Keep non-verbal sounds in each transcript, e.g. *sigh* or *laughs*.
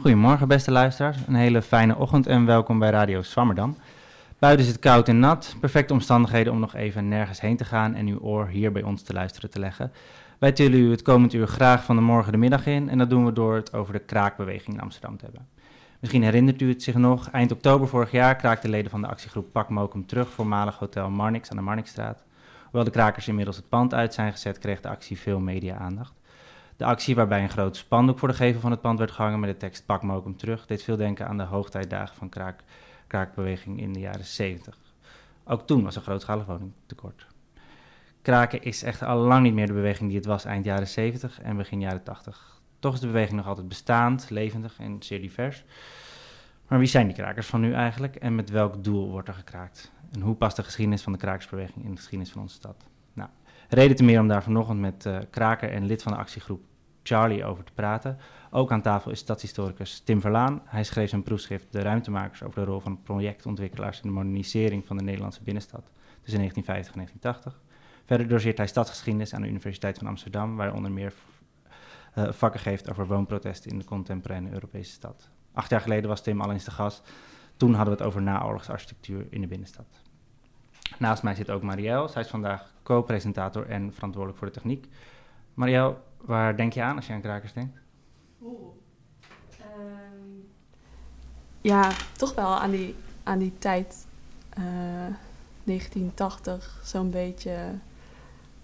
Goedemorgen beste luisteraars. Een hele fijne ochtend en welkom bij Radio Swammerdam. Buiten is het koud en nat, perfecte omstandigheden om nog even nergens heen te gaan en uw oor hier bij ons te luisteren te leggen. Wij tillen u het komend uur graag van de morgen de middag in en dat doen we door het over de kraakbeweging in Amsterdam te hebben. Misschien herinnert u het zich nog, eind oktober vorig jaar kraakten leden van de actiegroep Pak Mokum terug, voormalig hotel Marnix aan de Marnixstraat. Hoewel de krakers inmiddels het pand uit zijn gezet, kreeg de actie veel media-aandacht. De actie, waarbij een groot spandoek voor de gevel van het pand werd gehangen met de tekst Pak Mokum terug, deed veel denken aan de hoogtijdagen van kraak, kraakbeweging in de jaren 70. Ook toen was er grootschalig woningtekort. Kraken is echt al lang niet meer de beweging die het was eind jaren 70 en begin jaren 80. Toch is de beweging nog altijd bestaand, levendig en zeer divers. Maar wie zijn die krakers van nu eigenlijk en met welk doel wordt er gekraakt? En hoe past de geschiedenis van de krakersbeweging in de geschiedenis van onze stad? Nou, reden te meer om daar vanochtend met uh, kraker en lid van de actiegroep Charlie over te praten. Ook aan tafel is stadshistoricus Tim Verlaan. Hij schreef zijn proefschrift De Ruimtemakers over de rol van projectontwikkelaars in de modernisering van de Nederlandse binnenstad tussen 1950 en 1980. Verder doseert hij stadsgeschiedenis aan de Universiteit van Amsterdam, waar hij onder meer uh, vakken geeft over woonprotesten in de contemporaine Europese stad. Acht jaar geleden was Tim al eens de gast. Toen hadden we het over naoorlogsarchitectuur in de binnenstad. Naast mij zit ook Marielle. Zij is vandaag co-presentator en verantwoordelijk voor de techniek. Marielle, waar denk je aan als je aan krakers denkt? Oeh. Um, ja, toch wel aan die, aan die tijd. Uh, 1980, zo'n beetje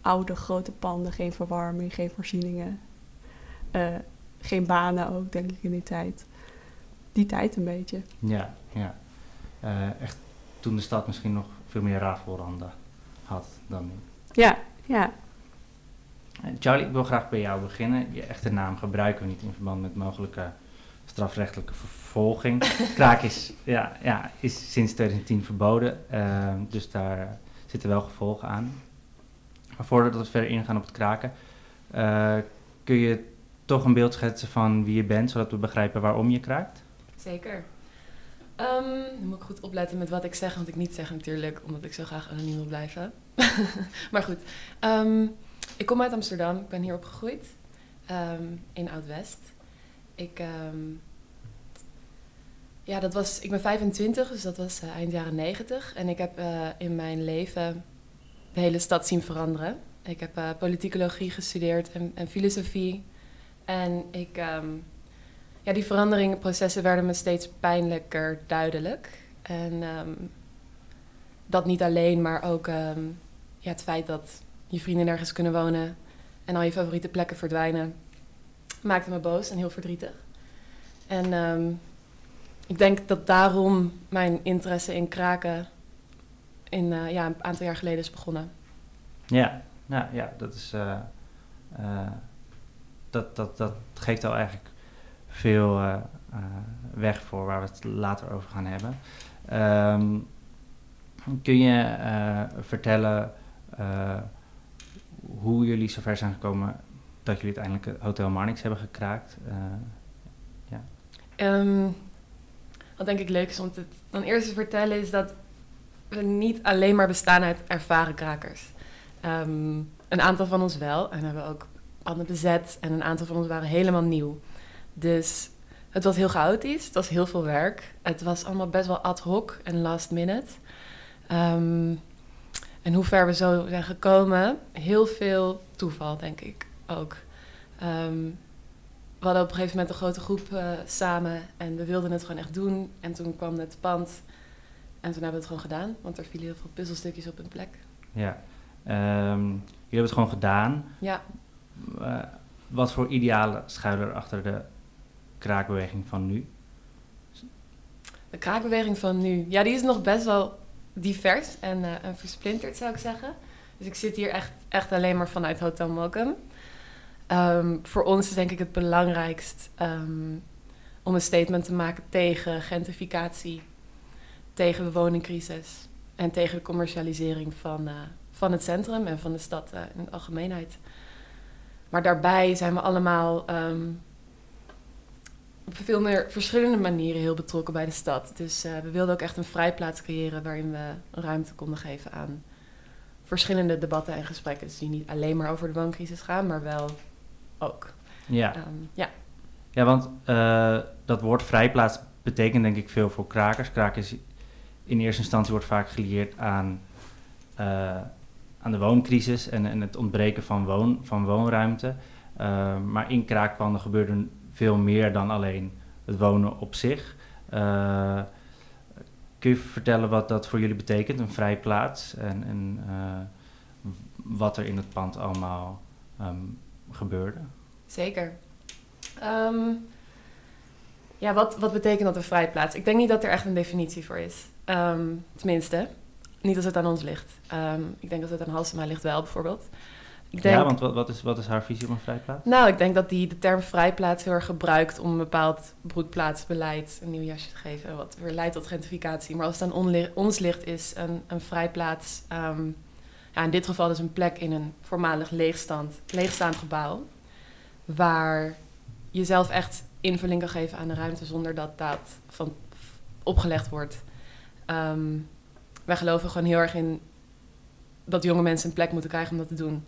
oude grote panden, geen verwarming, geen voorzieningen. Uh, geen banen ook, denk ik, in die tijd. Die tijd een beetje. Ja, ja. Uh, echt toen de stad misschien nog veel meer rafelranden had dan nu. Ja, ja. Charlie, ik wil graag bij jou beginnen. Je echte naam gebruiken we niet in verband met mogelijke strafrechtelijke vervolging. *laughs* Kraak is, ja, ja, is sinds 2010 verboden, uh, dus daar zitten wel gevolgen aan. Maar voordat we verder ingaan op het kraken, uh, kun je toch een beeld schetsen van wie je bent, zodat we begrijpen waarom je kraakt? Zeker. Um, nu moet ik goed opletten met wat ik zeg, want ik niet zeg natuurlijk, omdat ik zo graag anoniem wil blijven. *laughs* maar goed, um, ik kom uit Amsterdam, ik ben hier opgegroeid, um, in Oud-West. Ik, ja, dat was, ik ben 25, dus dat was uh, eind jaren 90. En ik heb uh, in mijn leven de hele stad zien veranderen. Ik heb uh, politicologie gestudeerd en, en, filosofie. En ik ja, die veranderingprocessen werden me steeds pijnlijker duidelijk. En dat niet alleen, maar ook ja, het feit dat je vrienden nergens kunnen wonen en al je favoriete plekken verdwijnen, maakte me boos en heel verdrietig. En um, ik denk dat daarom mijn interesse in kraken in, uh, ja, een aantal jaar geleden is begonnen. Ja, nou, ja dat is. Uh, uh, dat, dat, dat geeft al eigenlijk veel weg voor waar we het later over gaan hebben. Um, kun je vertellen hoe jullie zover zijn gekomen dat jullie uiteindelijk Hotel Marnix hebben gekraakt? ja. Um, wat denk ik leuk is om te, dan eerst te vertellen is dat we niet alleen maar bestaan uit ervaren krakers. Um, een aantal van ons wel en hebben ook panden bezet en een aantal van ons waren helemaal nieuw. Dus het was heel chaotisch, het was heel veel werk. Het was allemaal best wel ad hoc en last minute. Um, en hoe ver we zo zijn gekomen, heel veel toeval, denk ik ook. Um, we hadden op een gegeven moment een grote groep uh, samen en we wilden het gewoon echt doen. En toen kwam het pand en toen hebben we het gewoon gedaan, want er vielen heel veel puzzelstukjes op hun plek. Ja, um, jullie hebben het gewoon gedaan. Ja. Uh, wat voor idealen schuilen er achter de kraakbeweging van nu? De kraakbeweging van nu, ja, die is nog best wel divers en, uh, versplinterd, zou ik zeggen. Dus ik zit hier echt, echt alleen maar vanuit Hotel Mokum. Um, voor ons is denk ik het belangrijkst um, om een statement te maken tegen gentrificatie, tegen de woningcrisis en tegen de commercialisering van, uh, van het centrum en van de stad uh, in de algemeenheid. Maar daarbij zijn we allemaal um, op veel meer verschillende manieren heel betrokken bij de stad. Dus uh, we wilden ook echt een vrijplaats creëren waarin we ruimte konden geven aan verschillende debatten en gesprekken. Dus die niet alleen maar over de wooncrisis gaan, maar wel ook. Ja, Ehm, ja. ja want eh, dat woord vrijplaats betekent denk ik veel voor krakers. Krakers in eerste instantie wordt vaak gelieerd aan, eh, aan de wooncrisis en, en het ontbreken van, woon, van woonruimte. Eh, maar in kraakpanden gebeurde veel meer dan alleen het wonen op zich. Eh, kun je vertellen wat dat voor jullie betekent, een vrijplaats? En, en eh, wat er in het pand allemaal ehm, gebeurde? Zeker. Ehm, ja, wat, wat betekent dat een vrijplaats? Ik denk niet dat er echt een definitie voor is. Ehm, tenminste, niet als het aan ons ligt. Ik denk dat het aan Halsema ligt wel, bijvoorbeeld. Ik denk, Ja, want wat, wat, is, wat is haar visie op een vrijplaats? Nou, ik denk dat die de term vrijplaats heel erg gebruikt om een bepaald broedplaatsbeleid een nieuw jasje te geven, wat weer leidt tot gentrificatie. Maar als het aan ons ligt, is een, een vrijplaats, ehm, ja, in dit geval dus een plek in een voormalig leegstand, leegstaand gebouw, waar je zelf echt invulling kan geven aan de ruimte zonder dat dat van opgelegd wordt. Ehm, wij geloven gewoon heel erg in dat jonge mensen een plek moeten krijgen om dat te doen.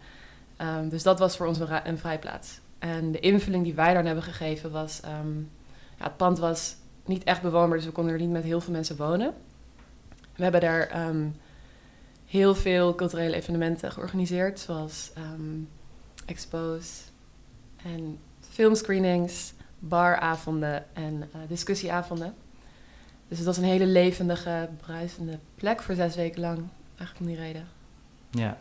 Ehm, dus dat was voor ons een, vrijplaats. En de invulling die wij daar hebben gegeven was... ehm, ja, het pand was niet echt bewoonbaar, dus we konden er niet met heel veel mensen wonen. We hebben daar ehm, heel veel culturele evenementen georganiseerd, zoals expos en filmscreenings, baravonden en eh, discussieavonden. Dus het was een hele levendige, bruisende plek voor zes weken lang, eigenlijk om die reden. Ja,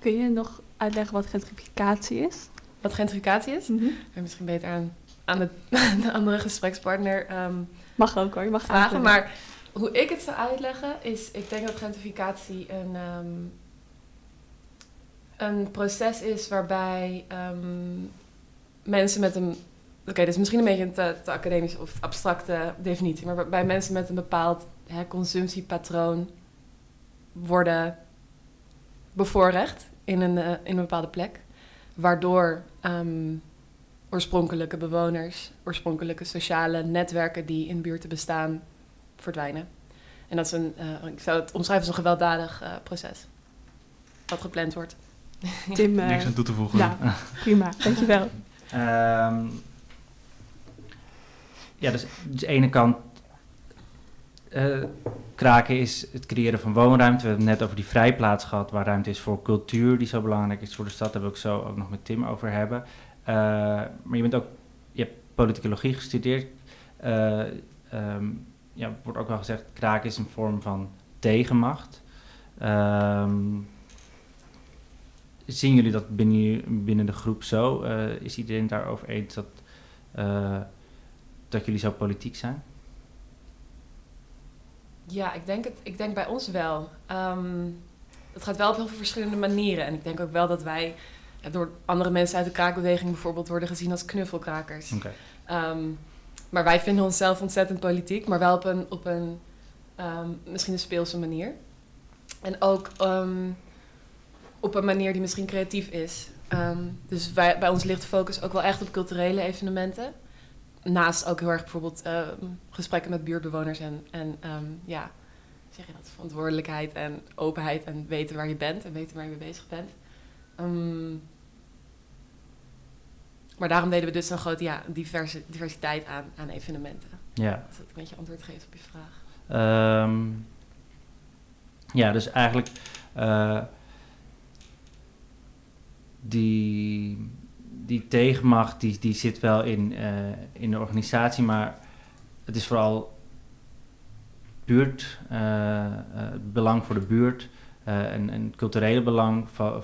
Kun je nog uitleggen wat gentrificatie is? Wat gentrificatie is, Mhm. Misschien beter aan, aan de, *laughs* de andere gesprekspartner ehm, Mag ook hoor, je mag vragen. aanvullen. Maar hoe ik het zou uitleggen is, ik denk dat gentrificatie een, ehm, een proces is waarbij ehm, mensen met een... Oké, dit is misschien een beetje een te, te academisch of abstracte definitie, maar waarbij mensen met een bepaald hè, consumptiepatroon worden bevoorrecht in een, eh, in een bepaalde plek. Waardoor ehm, oorspronkelijke bewoners, oorspronkelijke sociale netwerken die in buurten bestaan, verdwijnen. En dat is een, eh, ik zou het omschrijven als een gewelddadig eh, proces. Wat gepland wordt. *laughs* Tim, niks aan toe te voegen. ja. *laughs* prima, dankjewel. Ehm, ja, dus, dus aan de ene kant eh, kraken is het creëren van woonruimte. We hebben het net over die vrijplaats gehad, waar ruimte is voor cultuur, die zo belangrijk is voor de stad. Daar wil ik zo ook nog met Tim over hebben. Eh, maar je bent ook, je hebt politicologie gestudeerd. Ehm, ja, wordt ook wel gezegd, kraken is een vorm van tegenmacht. Ehm, zien jullie dat binnen, binnen de groep zo? Eh, is iedereen daarover eens dat, dat jullie zo politiek zijn? Ja, ik denk, het, ik denk bij ons wel. Ehm, het gaat wel op heel veel verschillende manieren. En ik denk ook wel dat wij door andere mensen uit de kraakbeweging bijvoorbeeld worden gezien als knuffelkrakers. Ehm, maar wij vinden onszelf ontzettend politiek, maar wel op een, op een ehm, misschien een speelse manier. En ook op een manier die misschien creatief is. Dus wij, bij ons ligt de focus ook wel echt op culturele evenementen. Naast ook heel erg bijvoorbeeld ehm, gesprekken met buurtbewoners en, en ehm, ja, zeg je dat, verantwoordelijkheid en openheid en weten waar je bent en weten waar je mee bezig bent. Ehm, maar daarom deden we dus een grote ja, diverse, diversiteit aan, aan evenementen. Ja. Als dat een beetje antwoord geeft op je vraag. Ja, dus eigenlijk eh, die, die tegenmacht die, die zit wel in, eh, in de organisatie, maar het is vooral buurt, eh, eh, het belang voor de buurt eh, en, en het culturele belang van,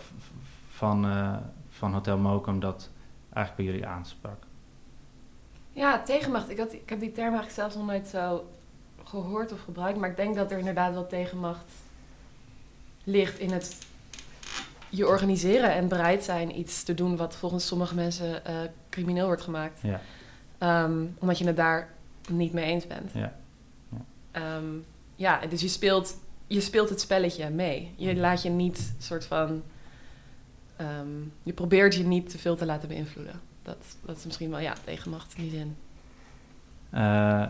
van, eh, van Hotel Mokum dat eigenlijk bij jullie aansprak. Ja, tegenmacht. Ik, had, ik heb die term eigenlijk zelfs nog nooit zo gehoord of gebruikt. Maar ik denk dat er inderdaad wel tegenmacht ligt in het je organiseren en bereid zijn iets te doen wat volgens sommige mensen eh, crimineel wordt gemaakt. Ja. Ehm, omdat je het daar niet mee eens bent. Ja. Ja. Ehm, ja, dus je speelt, je speelt het spelletje mee. Je laat je niet soort van. ehm, je probeert je niet te veel te laten beïnvloeden. Dat, dat is misschien wel ja, tegenmacht in die zin. Eh,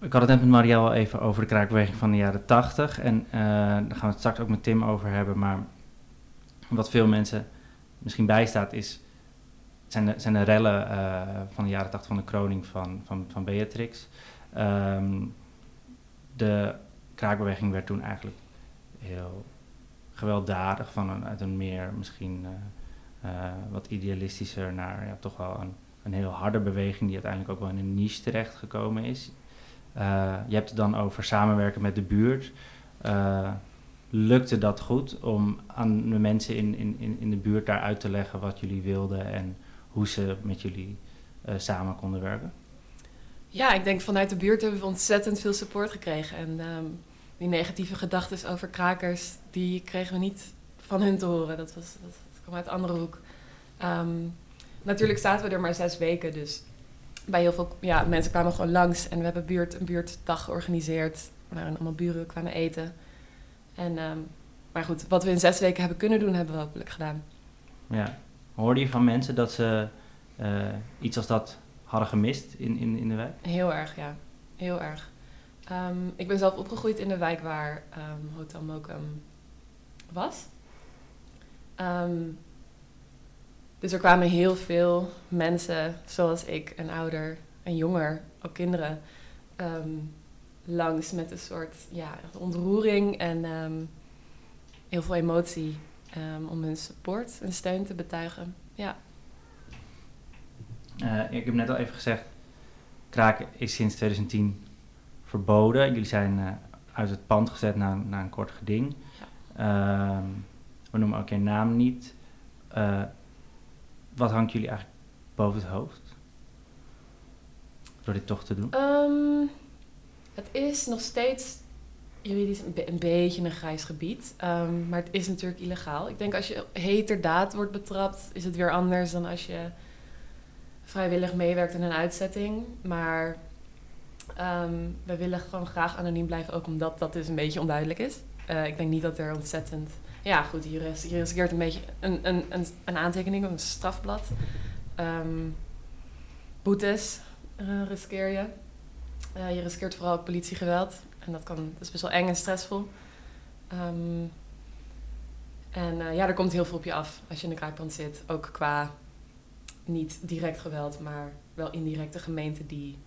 ik had het net met Marielle even over de kraakbeweging van de jaren 80. En eh, daar gaan we het straks ook met Tim over hebben. Maar wat veel mensen misschien bijstaat is, zijn de, zijn de rellen van de jaren 80 van de kroning van, van, van Beatrix. Ehm, de kraakbeweging werd toen eigenlijk heel gewelddadig, van een, uit een meer misschien wat idealistischer naar ja, toch wel een, een heel harde beweging die uiteindelijk ook wel in een niche terecht gekomen is. Je hebt het dan over samenwerken met de buurt lukte dat goed om aan de mensen in, in, in de buurt daar uit te leggen wat jullie wilden en hoe ze met jullie uh, samen konden werken? Ja, ik denk vanuit de buurt hebben we ontzettend veel support gekregen. En um, die negatieve gedachten over krakers, die kregen we niet van hun te horen. Dat, was, dat, kwam uit andere hoek. Um, natuurlijk zaten we er maar zes weken, dus bij heel veel ja, mensen kwamen gewoon langs. En we hebben buurt, een buurtdag georganiseerd, waar allemaal buren kwamen eten. En, ehm, maar goed, wat we in zes weken hebben kunnen doen, hebben we hopelijk gedaan. Ja. Hoorde je van mensen dat ze uh, iets als dat hadden gemist in, in, in de wijk? Heel erg, ja. Heel erg. Um, ik ben zelf opgegroeid in de wijk waar um, Hotel Mokum was. Dus er kwamen heel veel mensen, zoals ik, en ouder en jonger, ook kinderen, langs met een soort ja, ontroering en ehm, heel veel emotie um, om hun support en steun te betuigen. Ja. Uh, ik heb net al even gezegd, kraken is sinds 2010 verboden. Jullie zijn uh, uit het pand gezet na, na een kort geding. Ja. Uh, we noemen ook je naam niet. Wat hangt jullie eigenlijk boven het hoofd? Door dit toch te doen? Um, het is nog steeds juridisch een, beetje een grijs gebied. Um, maar het is natuurlijk illegaal. Ik denk als je heterdaad wordt betrapt, is het weer anders dan als je vrijwillig meewerkt in een uitzetting. Maar um, we willen gewoon graag anoniem blijven, ook omdat dat dus een beetje onduidelijk is. Uh, ik denk niet dat er ontzettend. Ja, goed, hier, is, hier riskeert een beetje een, een, een, een aantekening, een strafblad. Um, boetes uh, riskeer je. Uh, je riskeert vooral ook politiegeweld. En dat, kan, dat is best wel eng en stressvol. Um, en uh, ja, er komt heel veel op je af als je in de kruipband zit. Ook qua niet direct geweld, maar wel indirecte gemeente die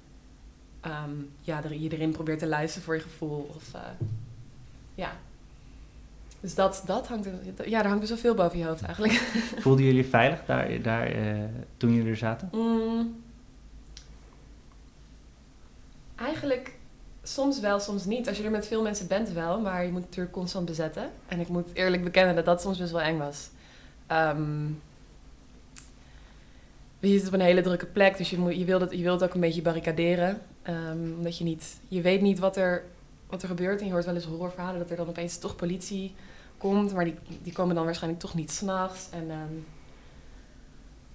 um, ja, er, je erin probeert te luisteren voor je gevoel. Of, ja. Dus dat, dat hangt, ja, daar hangt dus zoveel boven je hoofd eigenlijk. *laughs* Voelden jullie veilig daar, daar toen jullie er zaten? Mm, Eigenlijk soms wel, soms niet. Als je er met veel mensen bent wel, maar je moet natuurlijk constant bezetten. En ik moet eerlijk bekennen dat dat soms best wel eng was. Um, je zit op een hele drukke plek, dus je, moet, je, wilt, het, je wilt ook een beetje barricaderen. Um, omdat je niet, je weet niet wat er, wat er gebeurt. En je hoort wel eens horrorverhalen dat er dan opeens toch politie komt. Maar die, die komen dan waarschijnlijk toch niet s'nachts. Um,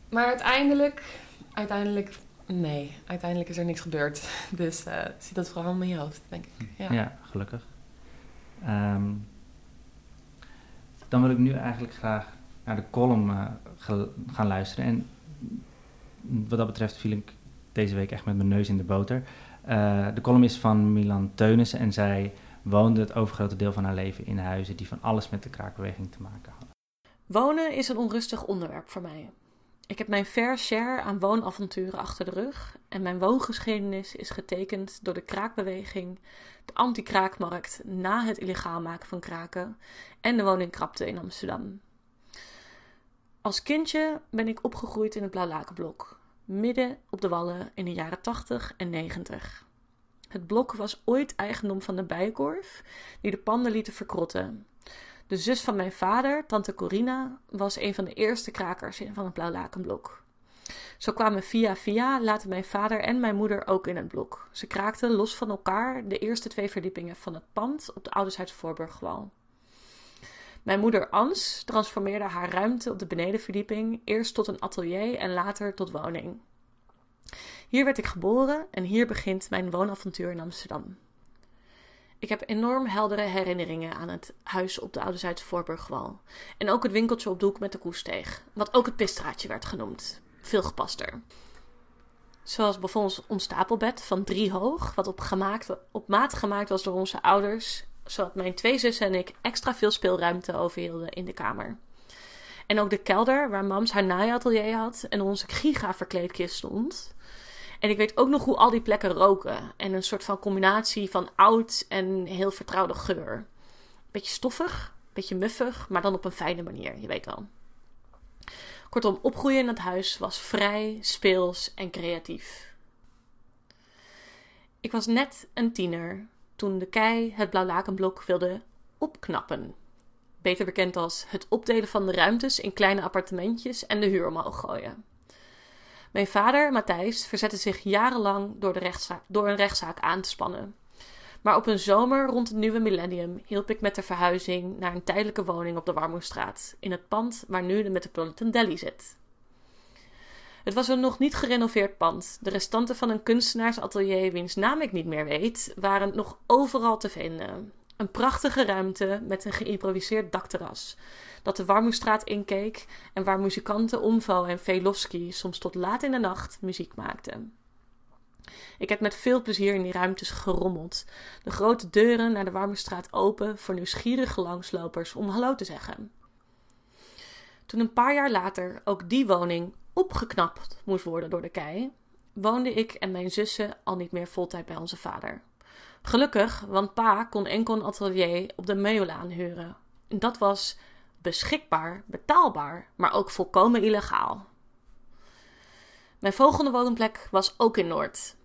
maar uiteindelijk, uiteindelijk Nee, uiteindelijk is er niks gebeurd. *laughs* Dus uh, zie dat vooral in je hoofd, denk ik. Ja, ja gelukkig. Um, dan wil ik nu eigenlijk graag naar de column uh, gaan luisteren. En wat dat betreft viel ik deze week echt met mijn neus in de boter. Uh, de column is van Milan Teunissen en zij woonde het overgrote deel van haar leven in huizen die van alles met de kraakbeweging te maken hadden. Wonen is een onrustig onderwerp voor mij. Ik heb mijn fair share aan woonavonturen achter de rug en mijn woongeschiedenis is getekend door de kraakbeweging, de anti-kraakmarkt na het illegaal maken van kraken en de woningkrapte in Amsterdam. Als kindje ben ik opgegroeid in het Blauwlakenblok, midden op de Wallen in de jaren 80 en 90. Het blok was ooit eigendom van de Bijenkorf, die de panden lieten verkrotten de zus van mijn vader, tante Corina, was een van de eerste krakers van het Blauwlakenblok. Zo kwamen via via later mijn vader en mijn moeder ook in het blok. Ze kraakten los van elkaar de eerste twee verdiepingen van het pand op de Ouderzijds Voorburgwal. Mijn moeder Ans transformeerde haar ruimte op de benedenverdieping eerst tot een atelier en later tot woning. Hier werd ik geboren en hier begint mijn woonavontuur in Amsterdam. Ik heb enorm heldere herinneringen aan het huis op de Oude Zuidse Voorburgwal. En ook het winkeltje op doek met de koesteeg, wat ook het pistraatje werd genoemd. Veel gepaster. Zoals bijvoorbeeld ons stapelbed van drie hoog, wat op, gemaakt, op maat gemaakt was door onze ouders, zodat mijn twee zussen en ik extra veel speelruimte overhielden in de kamer. En ook de kelder waar mams haar naaiatelier had en onze giga verkleedkist stond. En ik weet ook nog hoe al die plekken roken. En een soort van combinatie van oud en heel vertrouwde geur. Beetje stoffig, beetje muffig, maar dan op een fijne manier, je weet wel. Kortom, opgroeien in het huis was vrij, speels en creatief. Ik was net een tiener toen de kei het blauwlakenblok wilde opknappen. Beter bekend als het opdelen van de ruimtes in kleine appartementjes en de huur omhoog gooien. Mijn vader, Matthijs, verzette zich jarenlang door, de rechtszaak, door een rechtszaak aan te spannen. Maar op een zomer rond het nieuwe millennium hielp ik met de verhuizing naar een tijdelijke woning op de Warmoestraat, in het pand waar nu de Metropolitan Deli zit. Het was een nog niet gerenoveerd pand. De restanten van een kunstenaarsatelier, wiens naam ik niet meer weet, waren nog overal te vinden. Een prachtige ruimte met een geïmproviseerd dakterras, dat de Warmoestraat inkeek en waar muzikanten Omvo en Velofsky soms tot laat in de nacht muziek maakten. Ik heb met veel plezier in die ruimtes gerommeld, de grote deuren naar de Warmoestraat open voor nieuwsgierige langslopers om hallo te zeggen. Toen een paar jaar later ook die woning opgeknapt moest worden door de kei, woonde ik en mijn zussen al niet meer voltijd bij onze vader. Gelukkig, want pa kon enkel een atelier op de Meolaan huren. En dat was beschikbaar, betaalbaar, maar ook volkomen illegaal. Mijn volgende woonplek was ook in Noord.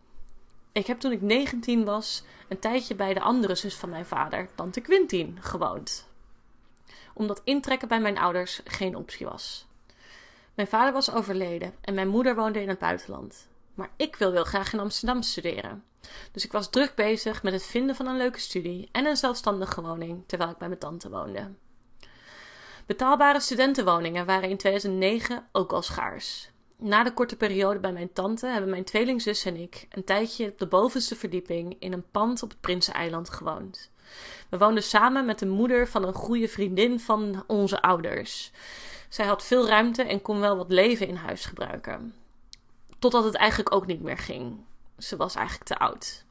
Ik heb toen ik 19 was een tijdje bij de andere zus van mijn vader, tante Quintien, gewoond. Omdat intrekken bij mijn ouders geen optie was. Mijn vader was overleden en mijn moeder woonde in het buitenland. Maar ik wil heel graag in Amsterdam studeren. Dus ik was druk bezig met het vinden van een leuke studie en een zelfstandige woning terwijl ik bij mijn tante woonde. Betaalbare studentenwoningen waren in 2009 ook al schaars. Na de korte periode bij mijn tante hebben mijn tweelingzus en ik een tijdje op de bovenste verdieping in een pand op het Prinseneiland gewoond. We woonden samen met de moeder van een goede vriendin van onze ouders. Zij had veel ruimte en kon wel wat leven in huis gebruiken. Totdat het eigenlijk ook niet meer ging. Ze was eigenlijk te oud.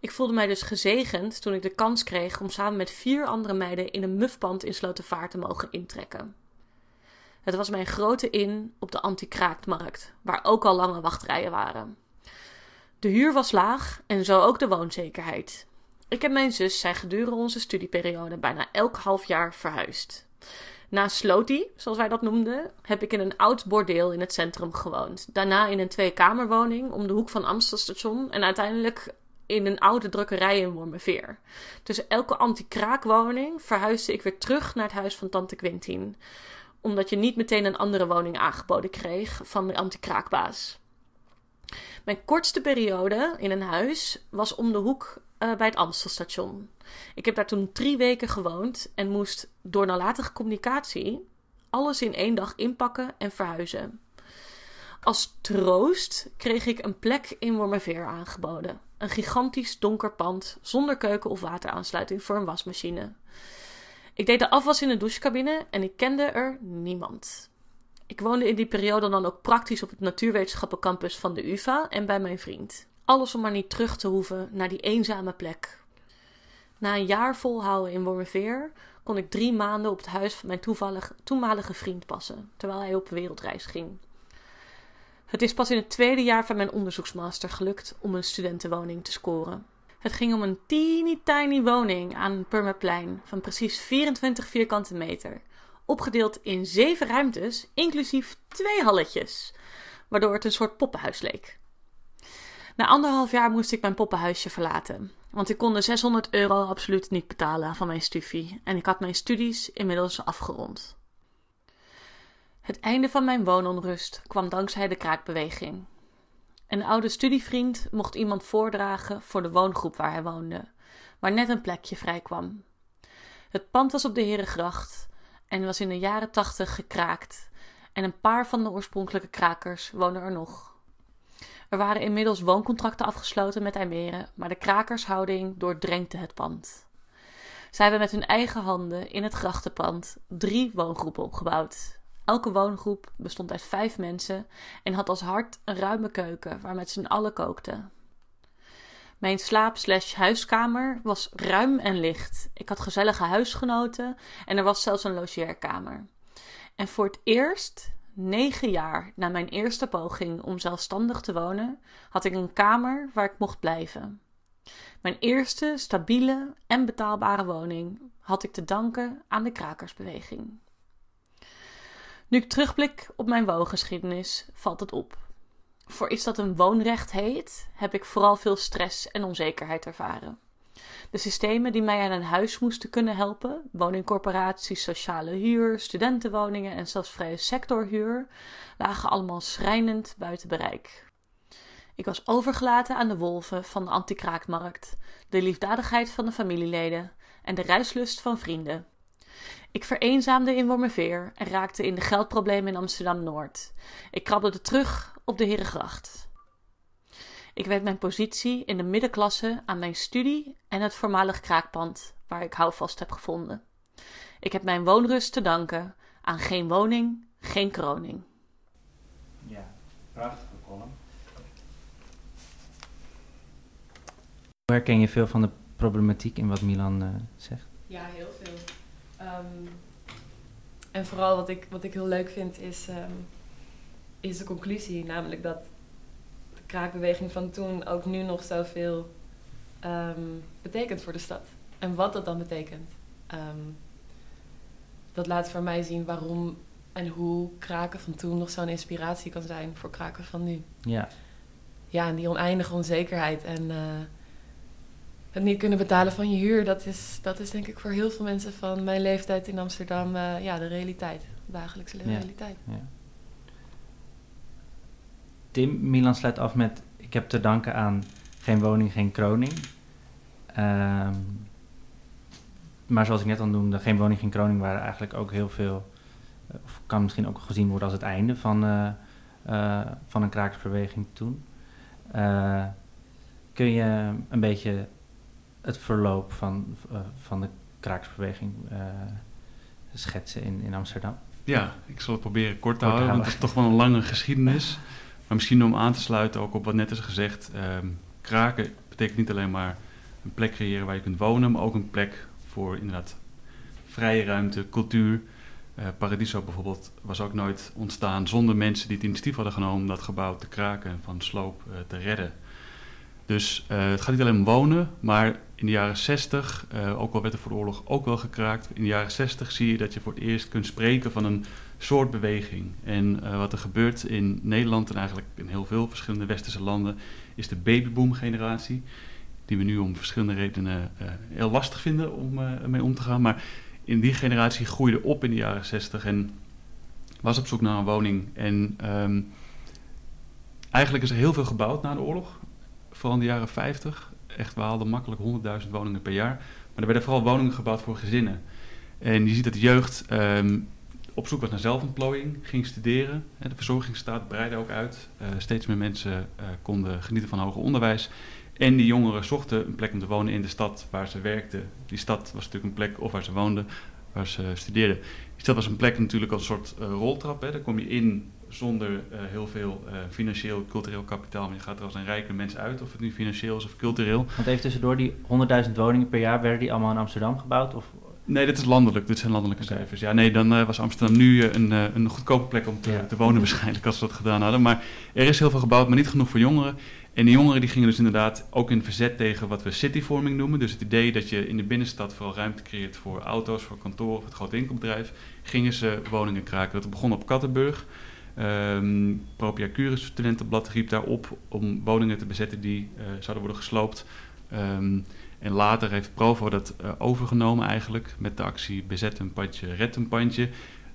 Ik voelde mij dus gezegend toen ik de kans kreeg om samen met vier andere meiden in een mufpand in Slotervaart te mogen intrekken. Het was mijn grote in op de anti-kraaktmarkt, waar ook al lange wachtrijen waren. De huur was laag en zo ook de woonzekerheid. Ik en mijn zus zijn gedurende onze studieperiode bijna elk half jaar verhuisd. Na Slotie, zoals wij dat noemden, heb ik in een oud bordeel in het centrum gewoond. Daarna in een tweekamerwoning om de hoek van Amstelstation en uiteindelijk in een oude drukkerij in Wormerveer. Tussen elke anti-kraakwoning verhuisde ik weer terug naar het huis van tante Quintien. Omdat je niet meteen een andere woning aangeboden kreeg van de anti-kraakbaas. Mijn kortste periode in een huis was om de hoek uh, bij het Amstelstation. Ik heb daar toen drie weken gewoond en moest door nalatige communicatie alles in één dag inpakken en verhuizen. Als troost kreeg ik een plek in Wormerveer aangeboden. Een gigantisch donker pand zonder keuken of wateraansluiting voor een wasmachine. Ik deed de afwas in de douchecabine en ik kende er niemand. Ik woonde in die periode dan ook praktisch op het natuurwetenschappencampus van de UVA en bij mijn vriend. Alles om maar niet terug te hoeven naar die eenzame plek. Na een jaar volhouden in Wormerveer kon ik drie maanden op het huis van mijn toenmalige vriend passen, terwijl hij op wereldreis ging. Het is pas in het tweede jaar van mijn onderzoeksmaster gelukt om een studentenwoning te scoren. Het ging om een teeny tiny woning aan een Purmerplein van precies 24 vierkante meter, opgedeeld in zeven ruimtes, inclusief twee halletjes, waardoor het een soort poppenhuis leek. Na anderhalf jaar moest ik mijn poppenhuisje verlaten. Want ik kon de 600 euro absoluut niet betalen van mijn studie. En ik had mijn studies inmiddels afgerond. Het einde van mijn woononrust kwam dankzij de kraakbeweging. Een oude studievriend mocht iemand voordragen voor de woongroep waar hij woonde, waar net een plekje vrij kwam. Het pand was op de Herengracht en was in de jaren tachtig gekraakt. En een paar van de oorspronkelijke krakers wonen er nog. Er waren inmiddels wooncontracten afgesloten met IJmeren, maar de krakershouding doordrenkte het pand. Zij hebben met hun eigen handen in het grachtenpand drie woongroepen opgebouwd. Elke woongroep bestond uit vijf mensen en had als hart een ruime keuken waar met z'n allen kookten. Mijn slaap-huiskamer was ruim en licht. Ik had gezellige huisgenoten en er was zelfs een logeerkamer. En voor het eerst, negen jaar na mijn eerste poging om zelfstandig te wonen, had ik een kamer waar ik mocht blijven. Mijn eerste stabiele en betaalbare woning had ik te danken aan de krakersbeweging. Nu ik terugblik op mijn woongeschiedenis, valt het op. Voor iets dat een woonrecht heet, heb ik vooral veel stress en onzekerheid ervaren. De systemen die mij aan een huis moesten kunnen helpen, woningcorporaties, sociale huur, studentenwoningen en zelfs vrije sectorhuur, lagen allemaal schrijnend buiten bereik. Ik was overgelaten aan de wolven van de antikraakmarkt, de liefdadigheid van de familieleden en de reislust van vrienden. Ik vereenzaamde in Wormerveer en raakte in de geldproblemen in Amsterdam-Noord. Ik krabbelde terug op de Herengracht. Ik werd mijn positie in de middenklasse aan mijn studie en het voormalig kraakpand waar ik houvast heb gevonden. Ik heb mijn woonrust te danken aan geen woning, geen kroning. Ja, prachtige column. Herken je veel van de problematiek in wat Milan uh, zegt? Ja, heel veel. Um, en vooral wat ik, wat ik heel leuk vind is, um, is de conclusie, namelijk dat kraakbeweging van toen ook nu nog zoveel um, betekent voor de stad. En wat dat dan betekent. dat laat voor mij zien waarom en hoe kraken van toen nog zo'n inspiratie kan zijn voor kraken van nu. Ja. Ja, en die oneindige onzekerheid en uh, het niet kunnen betalen van je huur, dat is, dat is denk ik voor heel veel mensen van mijn leeftijd in Amsterdam uh, ja, de realiteit. De dagelijkse ja. realiteit. Ja. Tim, Milan sluit af met: Ik heb te danken aan geen woning, geen kroning. Uh, maar zoals ik net al noemde, geen woning, geen kroning waren eigenlijk ook heel veel, of kan misschien ook gezien worden als het einde van, uh, uh, van een krakersbeweging toen. Uh, kun je een beetje het verloop van, van de krakersbeweging schetsen in, in Amsterdam? Ja, ik zal het proberen kort te houden, want het is toch wel een lange geschiedenis. *laughs* Maar misschien om aan te sluiten ook op wat net is gezegd. Um, kraken betekent niet alleen maar een plek creëren waar je kunt wonen, maar ook een plek voor inderdaad vrije ruimte, cultuur. Uh, Paradiso bijvoorbeeld was ook nooit ontstaan zonder mensen die het initiatief hadden genomen om dat gebouw te kraken en van sloop uh, te redden. Dus uh, het gaat niet alleen om wonen, maar in de jaren 60, uh, ook al werd er voor de oorlog ook wel gekraakt, in de jaren 60 zie je dat je voor het eerst kunt spreken van een soort beweging. En uh, wat er gebeurt in Nederland en eigenlijk in heel veel verschillende westerse landen, is de babyboom-generatie, die we nu om verschillende redenen heel lastig vinden om mee om te gaan. Maar in die generatie groeide op in de jaren 60 en was op zoek naar een woning. En um, eigenlijk is er heel veel gebouwd na de oorlog vooral in de jaren 50. Echt, we haalden makkelijk 100.000 woningen per jaar. Maar er werden vooral woningen gebouwd voor gezinnen. En je ziet dat de jeugd um, op zoek was naar zelfontplooiing, ging studeren. De verzorgingsstaat breidde ook uit. Uh, steeds meer mensen uh, konden genieten van hoger onderwijs. En die jongeren zochten een plek om te wonen in de stad waar ze werkten. Die stad was natuurlijk een plek of waar ze woonden, waar ze studeerden. Die stad was een plek natuurlijk als een soort uh, roltrap. Daar kom je in zonder heel veel financieel, cultureel kapitaal. Maar je gaat er als een rijke mens uit, of het nu financieel is of cultureel. Want even tussendoor, die 100.000 woningen per jaar, werden die allemaal in Amsterdam gebouwd? Of? Nee, dit is landelijk. Dit zijn landelijke okay. cijfers. Ja, nee, dan uh, was Amsterdam nu een, een goedkope plek om te, ja. te, wonen waarschijnlijk als we dat gedaan hadden. Maar er is heel veel gebouwd, maar niet genoeg voor jongeren. En die jongeren die gingen dus inderdaad ook in verzet tegen wat we cityvorming noemen. Dus het idee dat je in de binnenstad vooral ruimte creëert voor auto's, voor kantoren of het groot winkelbedrijf. Gingen ze woningen kraken. Dat begon op Kattenburg. Um, Propia Curis studentenblad riep daarop om woningen te bezetten die zouden worden gesloopt. Um, en later heeft Provo dat uh, overgenomen eigenlijk met de actie Bezet een pandje, red een pandje.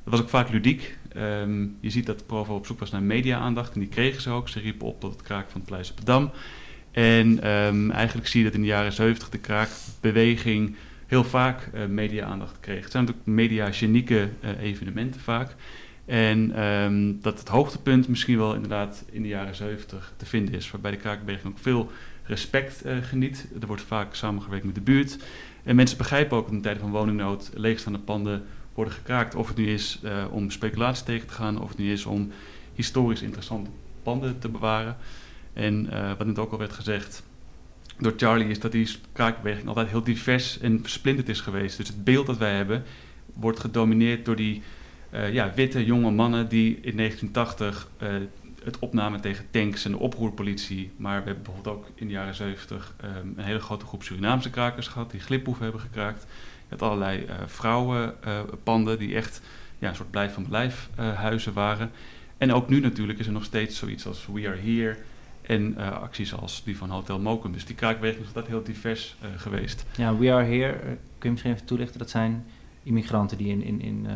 Dat was ook vaak ludiek. Um, je ziet dat Provo op zoek was naar media-aandacht en die kregen ze ook. Ze riepen op tot het kraak van het Pleisterdam. En eigenlijk zie je dat in de jaren 70 de kraakbeweging heel vaak uh, media-aandacht kreeg. Het zijn natuurlijk media-genieke evenementen vaak. En um, dat het hoogtepunt misschien wel inderdaad in de jaren 70 te vinden is. Waarbij de kraakbeweging ook veel respect uh, geniet. Er wordt vaak samengewerkt met de buurt. En mensen begrijpen ook in tijden van woningnood leegstaande panden worden gekraakt. Of het nu is uh, om speculatie tegen te gaan, of het nu is om historisch interessante panden te bewaren. En uh, wat net ook al werd gezegd door Charlie, is dat die kraakbeweging altijd heel divers en versplinterd is geweest. Dus het beeld dat wij hebben wordt gedomineerd door die ja, witte jonge mannen die in 1980 het opnamen tegen tanks en de oproerpolitie. Maar we hebben bijvoorbeeld ook in de jaren 70 een hele grote groep Surinaamse krakers gehad die gliphoeven hebben gekraakt. Je had allerlei vrouwenpanden die echt ja, een soort blijf van blijf huizen waren. En ook nu natuurlijk is er nog steeds zoiets als We Are Here en uh, acties als die van Hotel Mokum. Dus die kraakbeweging is altijd heel divers geweest. Ja, We Are Here, kun je misschien even toelichten? Dat zijn immigranten die in, in, in,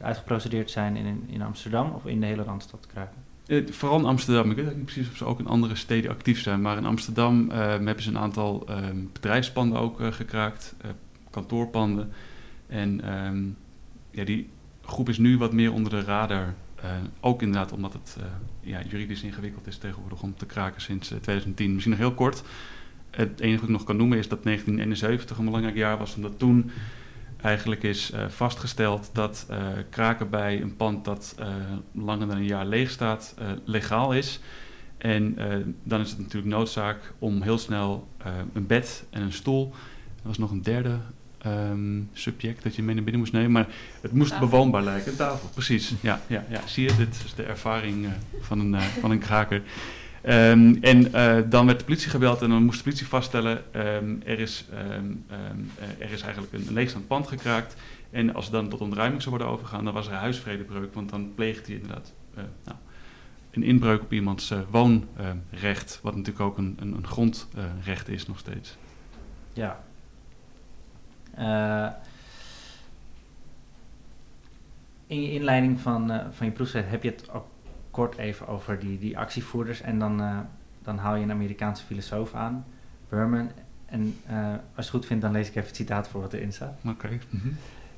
uitgeprocedeerd zijn in, in Amsterdam of in de hele Randstad kraken? Vooral in Amsterdam. Ik weet niet precies of ze ook in andere steden actief zijn. Maar in Amsterdam hebben ze een aantal ehm, bedrijfspanden ook gekraakt. kantoorpanden. En um, ja, die groep is nu wat meer onder de radar ook inderdaad omdat het ja, juridisch ingewikkeld is tegenwoordig om te kraken sinds 2010. Eh, Misschien nog heel kort. Het enige wat ik nog kan noemen is dat 1971 een belangrijk jaar was, omdat toen eigenlijk is vastgesteld dat kraken bij een pand dat langer dan een jaar leeg staat, legaal is. En dan is het natuurlijk noodzaak om heel snel een bed en een stoel. Er was nog een derde Ehm, subject dat je mee naar binnen moest nemen. Maar het moest bewoonbaar lijken. Een tafel, *laughs* precies. Ja, ja, ja. Zie je, dit is de ervaring van, een, van een kraker. Um, en uh, dan werd de politie gebeld en dan moest de politie vaststellen... Um, er, is, er is eigenlijk een leegstaand pand gekraakt. En als het dan tot ontruiming zou worden overgegaan... dan was er huisvredebreuk. Want dan pleegt hij inderdaad nou, een inbreuk op iemands woonrecht. wat natuurlijk ook een, een, een grondrecht is nog steeds. Ja, in je inleiding van, van je proefschrift heb je het ook kort even over die, die actievoerders. En dan, uh, dan haal je een Amerikaanse filosoof aan, Berman. En als je het goed vindt, dan lees ik even het citaat voor wat erin staat. Oké. Okay. Mm -hmm.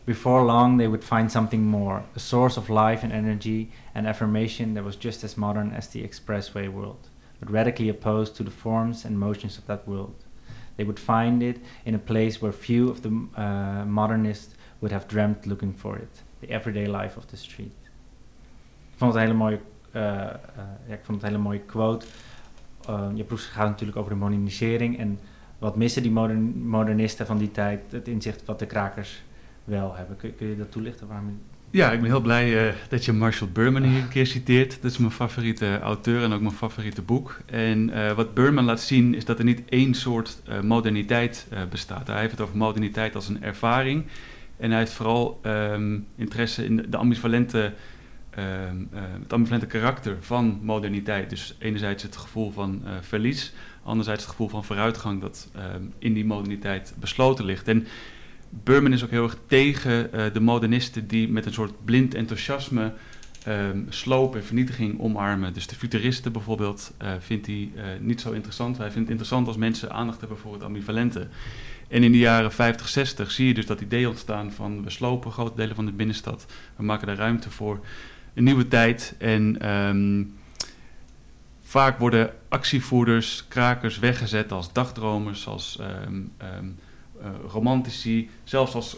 Before long, they would find something more, a source of life and energy and affirmation that was just as modern as the expressway world, but radically opposed to the forms and motions of that world. They would find it in a place where few of the uh, modernists would have dreamt looking for it. The everyday life of the street. Ik vond het een hele mooie, uh, uh, ja, ik vond het een hele mooie quote. je proef gaat natuurlijk over de modernisering en wat missen die modern, modernisten van die tijd, het inzicht wat de krakers wel hebben. Kun, kun je dat toelichten? Waarom ja, ik ben heel blij dat je Marshall Berman hier een keer citeert. Dat is mijn favoriete auteur en ook mijn favoriete boek. En wat Berman laat zien is dat er niet één soort moderniteit bestaat. Hij heeft het over moderniteit als een ervaring. En hij heeft vooral um, interesse in de ambivalente, het ambivalente karakter van moderniteit. Dus enerzijds het gevoel van verlies, anderzijds het gevoel van vooruitgang dat um, in die moderniteit besloten ligt. En Burman is ook heel erg tegen uh, de modernisten die met een soort blind enthousiasme um, sloop en vernietiging omarmen. Dus de futuristen bijvoorbeeld vindt hij niet zo interessant. Hij vindt het interessant als mensen aandacht hebben voor het ambivalente. En in de jaren 50, 60 zie je dus dat idee ontstaan van we slopen grote delen van de binnenstad. We maken daar ruimte voor een nieuwe tijd. En um, vaak worden actievoerders, krakers weggezet als dagdromers, als um, uh, romantici, zelfs als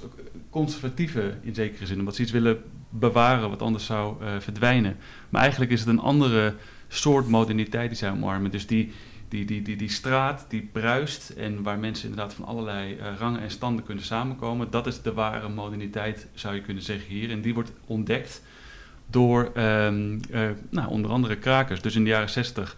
conservatieve in zekere zin, omdat ze iets willen bewaren wat anders zou uh, verdwijnen. Maar eigenlijk is het een andere soort moderniteit die zij omarmen. Dus die, die, die, die, die straat die bruist en waar mensen inderdaad van allerlei uh, rangen en standen kunnen samenkomen, dat is de ware moderniteit, zou je kunnen zeggen hier. En die wordt ontdekt door um, nou, onder andere krakers. Dus in de jaren 60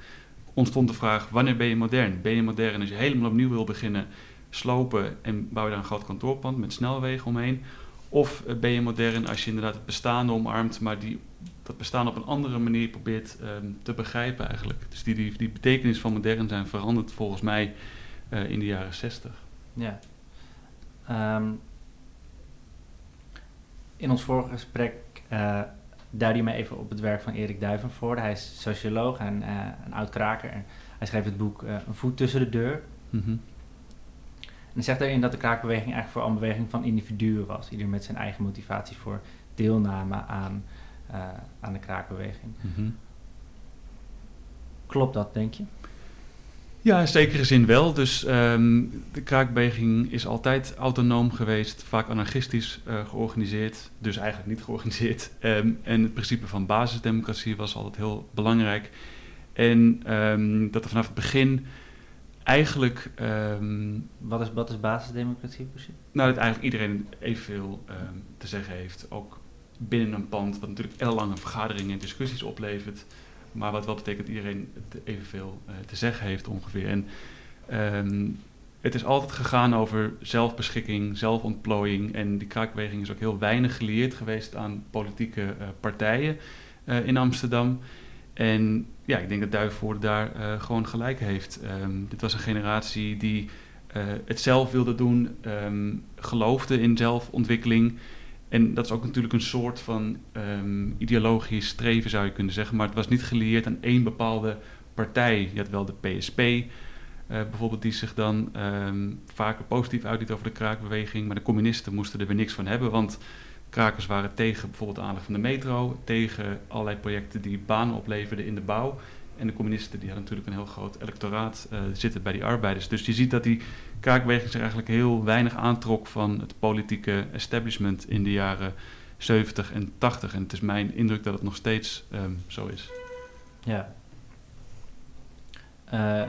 ontstond de vraag: wanneer ben je modern? Ben je modern als je helemaal opnieuw wil beginnen? slopen en bouw je daar een groot kantoorpand met snelwegen omheen? Of eh, ben je modern als je inderdaad het bestaande omarmt, maar die, dat bestaan op een andere manier probeert um, te begrijpen eigenlijk. Dus die, die, die betekenis van modern zijn veranderd volgens mij uh, in de jaren zestig. Ja. Um, in ons vorige gesprek duidde je mij even op het werk van Erik Duivenvoorde. Hij is socioloog en uh, een oud kraker. En hij schreef het boek Een voet tussen de deur. Mm -hmm. En hij zegt daarin dat de kraakbeweging eigenlijk vooral een beweging van individuen was. Ieder met zijn eigen motivatie voor deelname aan, uh, aan de kraakbeweging. Mm -hmm. Klopt dat, denk je? Ja, in zekere zin wel. Dus um, de kraakbeweging is altijd autonoom geweest, vaak anarchistisch uh, georganiseerd, dus eigenlijk niet georganiseerd. Um, en het principe van basisdemocratie was altijd heel belangrijk. En um, dat er vanaf het begin eigenlijk... Wat, is, wat is basisdemocratie precies? Nou, dat eigenlijk iedereen evenveel te zeggen heeft. Ook binnen een pand, wat natuurlijk ellenlange vergaderingen en discussies oplevert, maar wat wel betekent dat iedereen evenveel uh, te zeggen heeft ongeveer. En ehm, het is altijd gegaan over zelfbeschikking, zelfontplooiing. En die kraakbeweging is ook heel weinig gelieerd geweest aan politieke uh, partijen uh, in Amsterdam. En ja, ik denk dat Duivenvoorde daar gewoon gelijk heeft. Um, dit was een generatie die het zelf wilde doen, um, geloofde in zelfontwikkeling. En dat is ook natuurlijk een soort van um, ideologisch streven, zou je kunnen zeggen. Maar het was niet gelieerd aan één bepaalde partij. Je had wel de PSP, uh, bijvoorbeeld die zich dan um, vaker positief uitliet over de kraakbeweging. Maar de communisten moesten er weer niks van hebben, want krakers waren tegen bijvoorbeeld de aanleg van de metro, tegen allerlei projecten die banen opleverden in de bouw. En de communisten die hadden natuurlijk een heel groot electoraat uh, zitten bij die arbeiders. Dus je ziet dat die kraakbeweging zich eigenlijk heel weinig aantrok van het politieke establishment in de jaren 70 en 80. En het is mijn indruk dat het nog steeds um, zo is. Ja. Uh,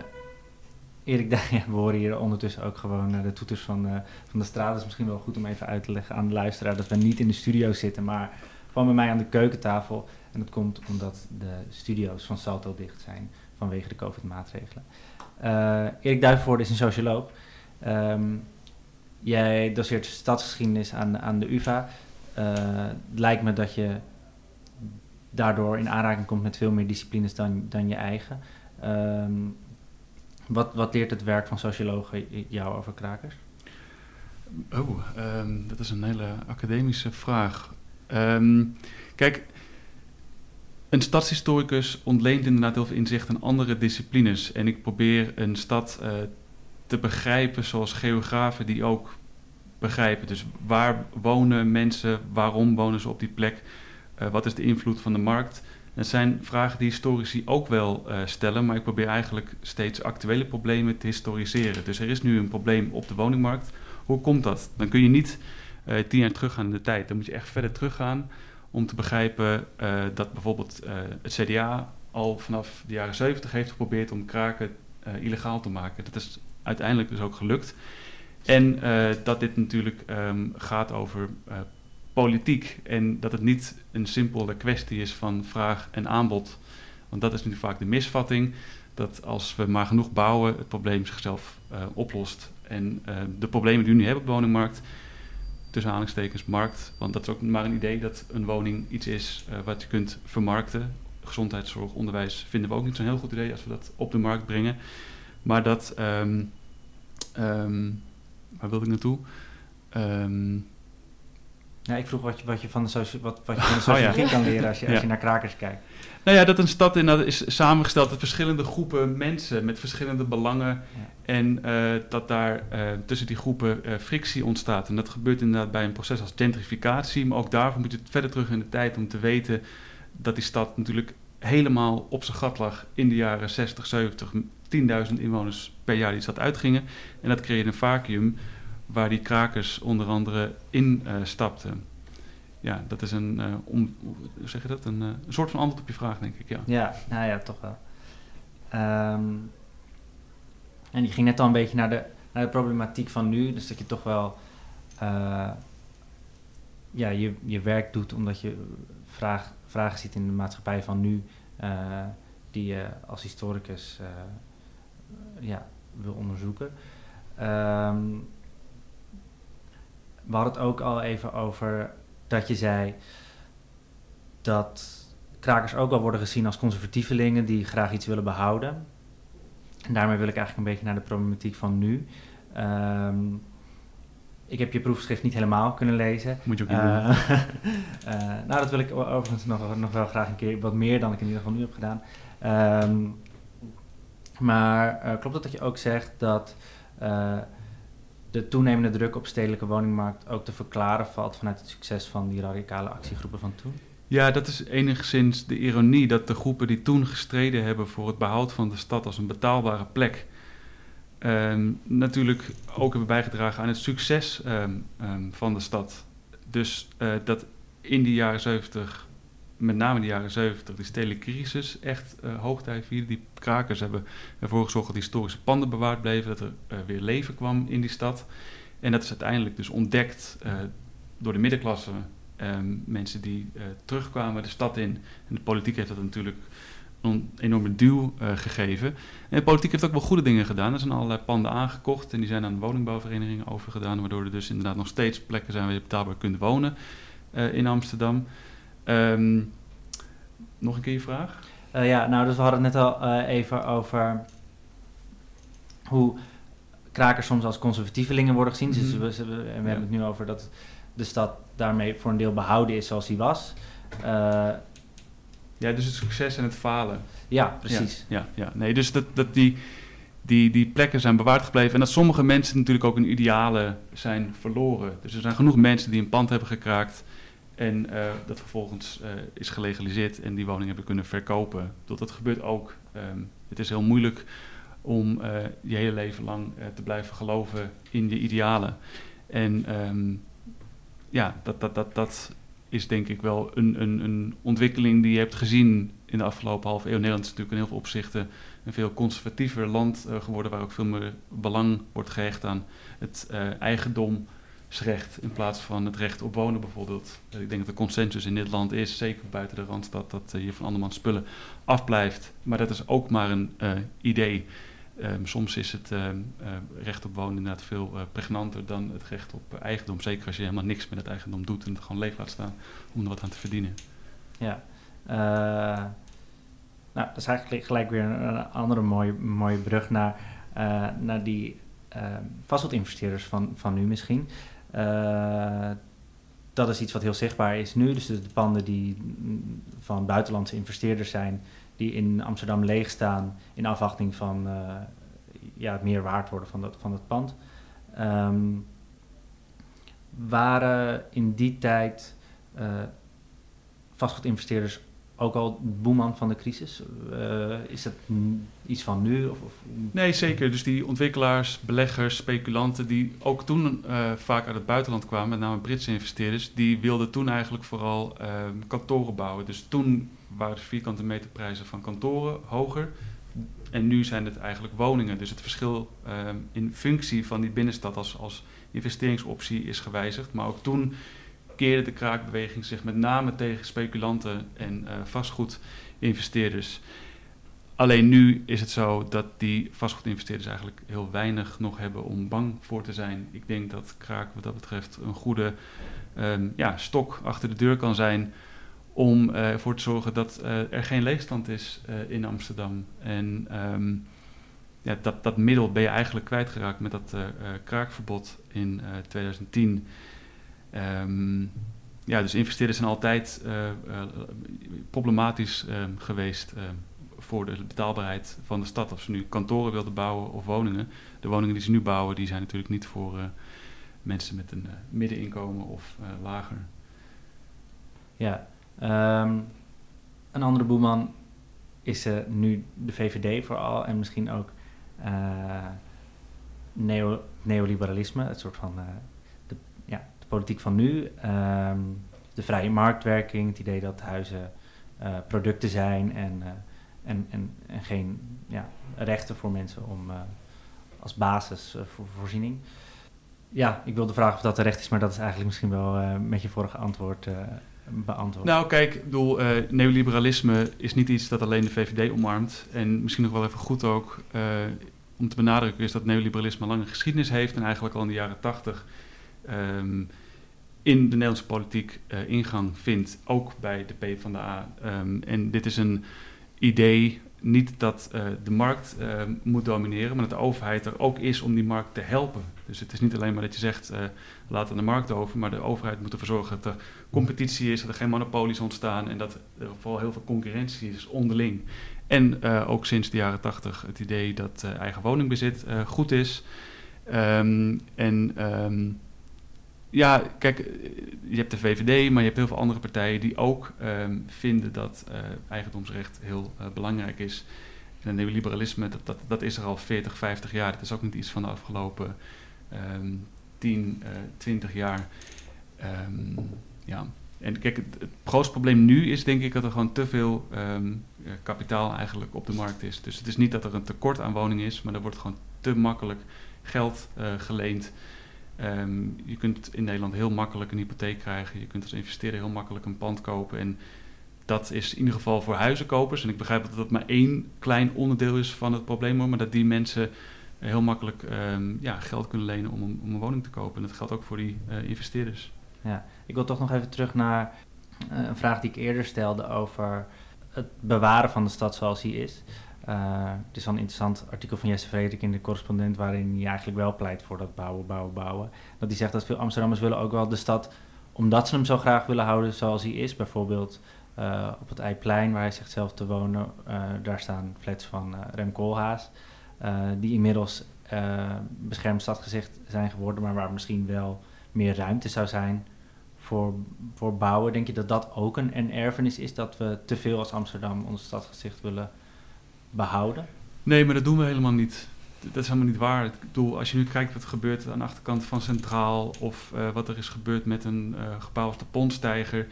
Erik, *laughs* we horen hier ondertussen ook gewoon uh, de toeters van, van de straat. Het is misschien wel goed om even uit te leggen aan de luisteraar dat we niet in de studio zitten, maar gewoon bij mij aan de keukentafel. En dat komt omdat de studio's van Salto dicht zijn vanwege de COVID-maatregelen. Uh, Erik Duivenvoorde is een socioloog. Um, jij doseert stadsgeschiedenis aan, aan de UvA. het lijkt me dat je daardoor in aanraking komt met veel meer disciplines dan, dan je eigen. Um, wat, wat leert het werk van sociologen jou over krakers? Oh, um, dat is een hele academische vraag. Kijk, een stadshistoricus ontleent inderdaad heel veel inzicht aan andere disciplines. En ik probeer een stad uh, te begrijpen zoals geografen die ook begrijpen. Dus waar wonen mensen, waarom wonen ze op die plek, uh, wat is de invloed van de markt. Dat zijn vragen die historici ook wel uh, stellen, maar ik probeer eigenlijk steeds actuele problemen te historiseren. Dus er is nu een probleem op de woningmarkt. Hoe komt dat? Dan kun je niet tien jaar teruggaan in de tijd. Dan moet je echt verder teruggaan om te begrijpen uh, dat bijvoorbeeld het CDA al vanaf de jaren 70 heeft geprobeerd om kraken illegaal te maken. Dat is uiteindelijk dus ook gelukt. En dat dit natuurlijk um, gaat over politiek en dat het niet een simpele kwestie is van vraag en aanbod. Want dat is nu vaak de misvatting, dat als we maar genoeg bouwen, het probleem zichzelf oplost. En de problemen die we nu hebben op de woningmarkt, tussen aanhalingstekens markt, want dat is ook maar een idee dat een woning iets is uh, wat je kunt vermarkten. Gezondheidszorg, onderwijs vinden we ook niet zo'n heel goed idee als we dat op de markt brengen. Maar dat, um, um, waar wilde ik naartoe? Um, ja, ik vroeg wat je, wat je van de, soci wat, wat je van de sociologie oh, ja. kan leren als je, als je naar krakers kijkt. Nou ja, dat een stad inderdaad is samengesteld uit verschillende groepen mensen met verschillende belangen. Ja. En uh, dat daar uh, tussen die groepen uh, frictie ontstaat. En dat gebeurt inderdaad bij een proces als gentrificatie. Maar ook daarvoor moet je verder terug in de tijd om te weten dat die stad natuurlijk helemaal op zijn gat lag in de jaren 60, 70. 10.000 inwoners per jaar die stad uitgingen. En dat creëerde een vacuüm waar die krakers onder andere in uh, stapten. Ja, dat is een, uh, om, zeg je dat? Een, uh, een, soort van antwoord op je vraag, denk ik. Ja, ja nou ja, toch wel. Um, en je ging net al een beetje naar de, naar de problematiek van nu, dus dat je toch wel ja, je, je werk doet omdat je vraag, vragen ziet in de maatschappij van nu, die je als historicus ja, wil onderzoeken. Um, we hadden het ook al even over dat je zei dat krakers ook wel worden gezien als conservatievelingen die graag iets willen behouden. En daarmee wil ik eigenlijk een beetje naar de problematiek van nu. Um, ik heb je proefschrift niet helemaal kunnen lezen. Moet je ook niet uh, doen. uh, *laughs* nou, dat wil ik overigens nog, nog wel graag een keer wat meer dan ik in ieder geval nu heb gedaan. Um, maar uh, klopt het dat je ook zegt dat de toenemende druk op stedelijke woningmarkt ook te verklaren valt vanuit het succes van die radicale actiegroepen van toen? Ja, dat is enigszins de ironie dat de groepen die toen gestreden hebben voor het behoud van de stad als een betaalbare plek, um, natuurlijk ook hebben bijgedragen aan het succes um, um, van de stad. Dus uh, dat in de jaren 70 met name in de jaren 70, die stedelijke crisis, echt uh, hoogtij. Die krakers hebben ervoor gezorgd dat historische panden bewaard bleven, dat er uh, weer leven kwam in die stad. En dat is uiteindelijk dus ontdekt uh, door de middenklasse ehm, mensen die terugkwamen de stad in. En de politiek heeft dat natuurlijk een enorme duw gegeven. En de politiek heeft ook wel goede dingen gedaan. Er zijn allerlei panden aangekocht en die zijn aan woningbouwverenigingen overgedaan, waardoor er dus inderdaad nog steeds plekken zijn waar je betaalbaar kunt wonen in Amsterdam. Ehm, nog een keer je vraag? ja, nou, dus we hadden het net al even over hoe krakers soms als conservatievelingen worden gezien. Dus mhm. we, hebben het nu over dat de stad daarmee voor een deel behouden is zoals die was. Uh, ja, dus het succes en het falen. Ja, precies. Ja, ja, nee, dus dat, dat die, die, die plekken zijn bewaard gebleven. En dat sommige mensen natuurlijk ook hun idealen zijn verloren. Dus er zijn genoeg mensen die een pand hebben gekraakt. En uh, dat vervolgens uh, is gelegaliseerd en die woning hebben kunnen verkopen. Dat, dat gebeurt ook. Um, het is heel moeilijk om uh, je hele leven lang te blijven geloven in je idealen. En um, ja, dat, dat, dat, dat is denk ik wel een, een, een ontwikkeling die je hebt gezien in de afgelopen half eeuw. Nederland is natuurlijk in heel veel opzichten een veel conservatiever land geworden, waar ook veel meer belang wordt gehecht aan het in plaats van het recht op wonen bijvoorbeeld. ik denk dat de consensus in dit land is, zeker buiten de randstad, dat je van andermans spullen afblijft. Maar dat is ook maar een idee. Um, soms is het uh, recht op wonen inderdaad veel pregnanter dan het recht op eigendom. Zeker als je helemaal niks met het eigendom doet en het gewoon leeg laat staan om er wat aan te verdienen. Ja, nou, dat is eigenlijk gelijk weer een, andere mooie, mooie brug naar, naar die ehm, vastgoedinvesteerders van, van nu misschien. Dat is iets wat heel zichtbaar is nu. Dus de panden die van buitenlandse investeerders zijn, die in Amsterdam leeg staan in afwachting van uh, ja, het meer waard worden van, dat, van het pand. Um, waren in die tijd uh, vastgoedinvesteerders ook al boeman van de crisis? Uh, is dat iets van nu? Of, Nee, zeker. Dus die ontwikkelaars, beleggers, speculanten, die ook toen uh, vaak uit het buitenland kwamen, met name Britse investeerders, die wilden toen eigenlijk vooral uh, kantoren bouwen. Dus toen waren de vierkante meterprijzen van kantoren hoger. En nu zijn het eigenlijk woningen. Dus het verschil ehm, in functie van die binnenstad als, als investeringsoptie is gewijzigd. Maar ook toen keerde de kraakbeweging zich met name tegen speculanten en uh, vastgoedinvesteerders. Alleen nu is het zo dat die vastgoedinvesteerders eigenlijk heel weinig nog hebben om bang voor te zijn. Ik denk dat kraak wat dat betreft een goede um, ja, stok achter de deur kan zijn om uh, ervoor te zorgen dat uh, er geen leegstand is in Amsterdam. En um, ja, dat, dat middel ben je eigenlijk kwijtgeraakt met dat kraakverbod in 2010. Um, ja, dus investeerders zijn altijd problematisch um, geweest voor de betaalbaarheid van de stad. Of ze nu kantoren wilden bouwen of woningen. De woningen die ze nu bouwen, die zijn natuurlijk niet voor mensen met een middeninkomen of lager. Ja, een andere boeman is nu de VVD vooral en misschien ook neo, neoliberalisme, het soort van politiek van nu. Um, de vrije marktwerking, het idee dat huizen producten zijn en, en, en, en, geen ja, rechten voor mensen om als basis voor voorziening. Ja, ik wilde vragen of dat terecht is, maar dat is eigenlijk misschien wel met je vorige antwoord beantwoorden? Nou, kijk, uh, neoliberalisme is niet iets dat alleen de VVD omarmt. En misschien nog wel even goed ook om te benadrukken is dat neoliberalisme een lange geschiedenis heeft en eigenlijk al in de jaren tachtig um, in de Nederlandse politiek uh, ingang vindt, ook bij de PvdA. Um, en dit is een idee niet dat uh, de markt uh, moet domineren, maar dat de overheid er ook is om die markt te helpen. Dus het is niet alleen maar dat je zegt, laat aan de markt over, maar de overheid moet ervoor zorgen dat er competitie is, dat er geen monopolies ontstaan en dat er vooral heel veel concurrentie is onderling. En ook sinds de jaren tachtig het idee dat eigen woningbezit goed is. Um, en um, ja, kijk, je hebt de VVD, maar je hebt heel veel andere partijen die ook um, vinden dat uh, eigendomsrecht heel uh, belangrijk is. En het neoliberalisme, dat, dat, is er al 40, 50 jaar. Dat is ook niet iets van de afgelopen um, 10, uh, 20 jaar. Um, ja. En kijk, het, grootste probleem nu is denk ik dat er gewoon te veel kapitaal eigenlijk op de markt is. Dus het is niet dat er een tekort aan woningen is, maar er wordt gewoon te makkelijk geld geleend. Ehm, je kunt in Nederland heel makkelijk een hypotheek krijgen. Je kunt als investeerder heel makkelijk een pand kopen. En dat is in ieder geval voor huizenkopers. En ik begrijp dat dat maar één klein onderdeel is van het probleem, maar dat die mensen heel makkelijk ehm, ja, geld kunnen lenen om, om, een woning te kopen. En dat geldt ook voor die uh, investeerders. Ja, ik wil toch nog even terug naar uh, een vraag die ik eerder stelde over het bewaren van de stad zoals die is. Uh, het is wel een interessant artikel van Jesse Frederik in de correspondent, waarin hij eigenlijk wel pleit voor dat bouwen, bouwen, bouwen. Dat hij zegt dat veel Amsterdammers willen ook wel de stad, omdat ze hem zo graag willen houden zoals hij is. Bijvoorbeeld uh, op het Eiplein, waar hij zegt zelf te wonen, uh, daar staan flats van Rem Koolhaas. die inmiddels beschermd stadgezicht zijn geworden, maar waar misschien wel meer ruimte zou zijn voor, voor bouwen. Denk je dat dat ook een, een erfenis is, dat we te veel als Amsterdam ons stadgezicht willen behouden? Nee, maar dat doen we helemaal niet. Dat is helemaal niet waar. Ik bedoel, als je nu kijkt wat er gebeurt aan de achterkant van Centraal... of uh, wat er is gebeurd met een uh, gebouw als de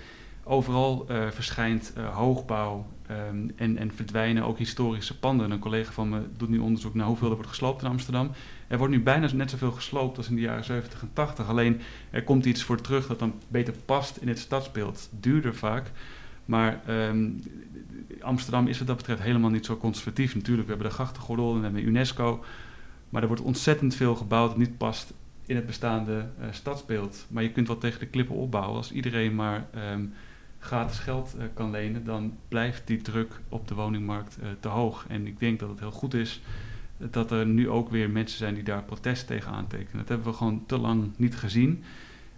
overal uh, verschijnt hoogbouw um, en, en verdwijnen ook historische panden. Een collega van me doet nu onderzoek naar hoeveel er wordt gesloopt in Amsterdam. Er wordt nu bijna net zoveel gesloopt als in de jaren 70 en 80. Alleen er komt iets voor terug dat dan beter past in het stadsbeeld. Duurder vaak. Maar um, Amsterdam is wat dat betreft helemaal niet zo conservatief. Natuurlijk, we hebben de grachtengordel en we hebben UNESCO. Maar er wordt ontzettend veel gebouwd dat niet past in het bestaande uh, stadsbeeld. Maar je kunt wel tegen de klippen opbouwen. Als iedereen maar um, gratis geld uh, kan lenen, dan blijft die druk op de woningmarkt uh, te hoog. En ik denk dat het heel goed is dat er nu ook weer mensen zijn die daar protest tegen aantekenen. Dat hebben we gewoon te lang niet gezien.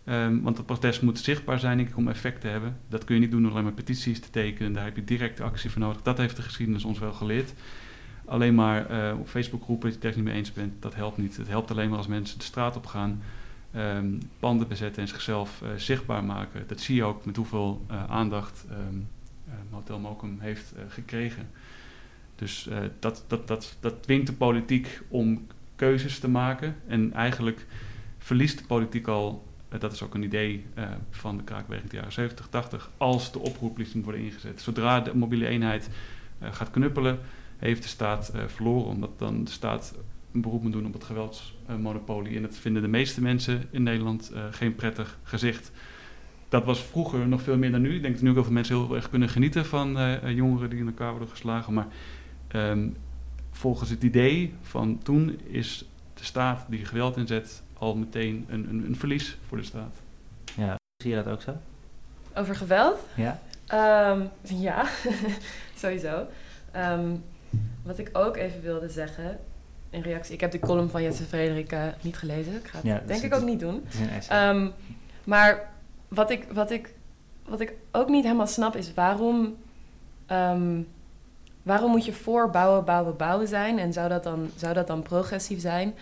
Um, want het protest moet zichtbaar zijn denk ik, om effect te hebben. Dat kun je niet doen door alleen maar petities te tekenen. Daar heb je directe actie voor nodig. Dat heeft de geschiedenis ons wel geleerd. Alleen maar uh, op Facebook roepen dat je het niet mee eens bent, dat helpt niet. Het helpt alleen maar als mensen de straat op gaan, um, panden bezetten en zichzelf uh, zichtbaar maken. Dat zie je ook met hoeveel uh, aandacht um, Hotel Mokum heeft gekregen. Dus dat, dat, dat, dat dwingt de politiek om keuzes te maken. En eigenlijk verliest de politiek al dat is ook een idee uh, van de kraakbeweging de jaren 70, 80. Als de oproeplijst worden ingezet. Zodra de mobiele eenheid uh, gaat knuppelen, heeft de staat verloren. Omdat dan de staat een beroep moet doen op het geweldsmonopolie. en dat vinden de meeste mensen in Nederland geen prettig gezicht. Dat was vroeger nog veel meer dan nu. Ik denk dat nu ook heel veel mensen heel erg kunnen genieten van jongeren die in elkaar worden geslagen. Maar um, volgens het idee van toen is de staat die geweld inzet al meteen een, een, een verlies voor de staat. Ja, zie je dat ook zo? Over geweld? Ja. Um, *laughs* ja, *laughs* sowieso. Um, wat ik ook even wilde zeggen, in reactie, ik heb de column van Jesse Frederik uh, niet gelezen. Ik ga het ja, denk ik ook niet doen. Um, maar wat ik, wat, ik, wat ik ook niet helemaal snap is waarom, waarom moet je voor bouwen, bouwen, bouwen zijn? En zou dat dan, zou dat dan progressief zijn?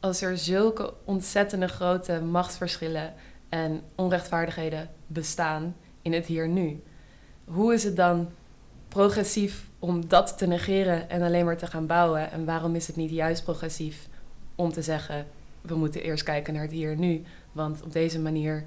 Als er zulke ontzettende grote machtsverschillen en onrechtvaardigheden bestaan in het hier nu, hoe is het dan progressief om dat te negeren en alleen maar te gaan bouwen? En waarom is het niet juist progressief om te zeggen: we moeten eerst kijken naar het hier nu? Want op deze manier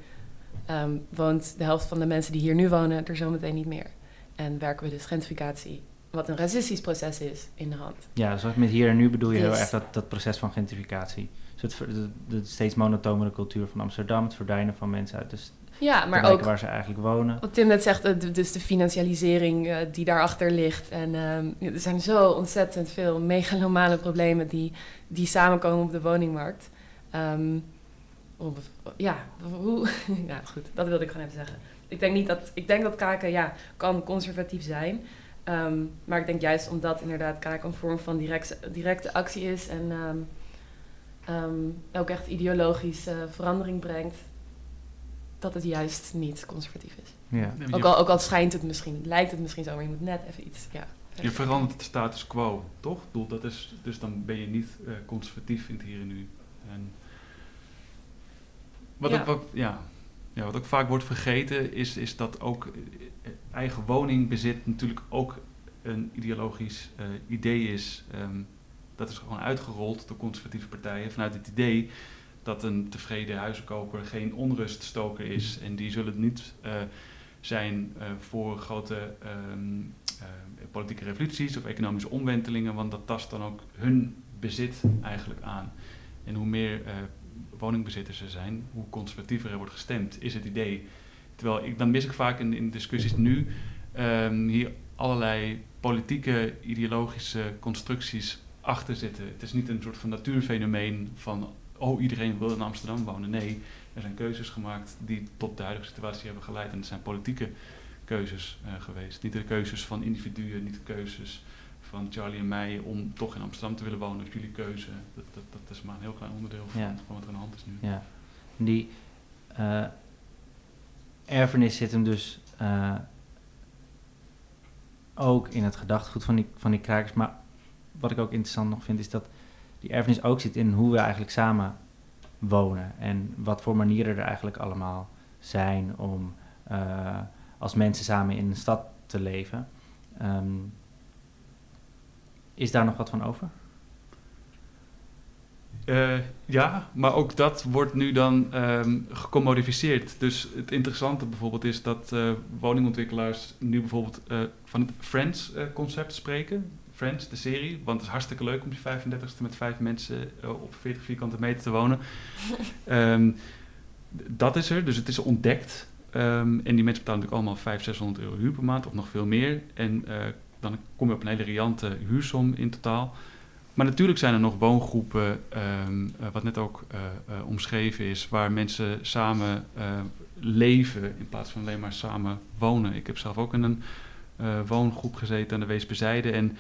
um, woont de helft van de mensen die hier nu wonen er zometeen niet meer. En werken we dus gentrificatie wat een racistisch proces is in de hand. Ja, zoals met hier en nu bedoel je dus, heel erg dat, dat proces van gentrificatie. Dus het, de, de steeds monotomere cultuur van Amsterdam, het verdwijnen van mensen uit de ja, maar ook waar ze eigenlijk wonen. Wat Tim net zegt, dus de financialisering uh, die daarachter ligt. En uh, er zijn zo ontzettend veel megalomane problemen die, die samenkomen op de woningmarkt. Um, op, ja, hoe, *laughs* ja, goed, dat wilde ik gewoon even zeggen. Ik denk, niet dat, ik denk dat Kaken ja, kan conservatief zijn. Um, maar ik denk juist omdat inderdaad Kaken een vorm van direct, directe actie is en um, um, ook echt ideologische verandering brengt, dat het juist niet conservatief is. Ja. Ook, al, ook al schijnt het misschien, lijkt het misschien zo, maar je moet net even iets. Ja, je verandert de status quo, toch? Doel, dat is, dus dan ben je niet uh, conservatief in het hier en nu. En wat, ja. Ook, wat, ja, ja, wat ook vaak wordt vergeten is, is dat ook eigen woningbezit natuurlijk ook een ideologisch uh, idee is. Um, dat is gewoon uitgerold door conservatieve partijen vanuit het idee dat een tevreden huizenkoper geen onruststoker is. En die zullen niet uh, zijn uh, voor grote um, politieke revoluties of economische omwentelingen, want dat tast dan ook hun bezit eigenlijk aan. En hoe meer woningbezitters er zijn, hoe conservatiever er wordt gestemd, is het idee. Terwijl ik, dan mis ik vaak in, in discussies nu um, hier allerlei politieke, ideologische constructies achter zitten. Het is niet een soort van natuurfenomeen van, oh iedereen wil in Amsterdam wonen. Nee, er zijn keuzes gemaakt die tot de huidige situatie hebben geleid. En het zijn politieke keuzes uh, geweest. Niet de keuzes van individuen, niet de keuzes van Charlie en mij om toch in Amsterdam te willen wonen. Of jullie keuze. Dat, dat, dat is maar een heel klein onderdeel van, ja. van wat er aan de hand is nu. Ja. Die uh, erfenis zit hem dus uh, ook in het gedachtegoed van die, van die krakers. Maar wat ik ook interessant nog vind, is dat die erfenis ook zit in hoe we eigenlijk samen wonen. En wat voor manieren er eigenlijk allemaal zijn om uh, als mensen samen in een stad te leven. Um, is daar nog wat van over? Uh, ja, maar ook dat wordt nu dan um, gecommodificeerd. Dus het interessante bijvoorbeeld is dat uh, woningontwikkelaars nu bijvoorbeeld uh, van het Friends-concept spreken. Friends, de serie. Want het is hartstikke leuk om die 35ste met vijf mensen op 40 vierkante meter te wonen. *laughs* um, dat is er, dus het is ontdekt. Um, en die mensen betalen natuurlijk allemaal 500, 600 euro huur per maand of nog veel meer. En dan kom je op een hele riante huursom in totaal. Maar natuurlijk zijn er nog woongroepen, um, wat net ook uh, uh, omschreven is, waar mensen samen leven in plaats van alleen maar samen wonen. Ik heb zelf ook in een woongroep gezeten aan de Weesbezijde. En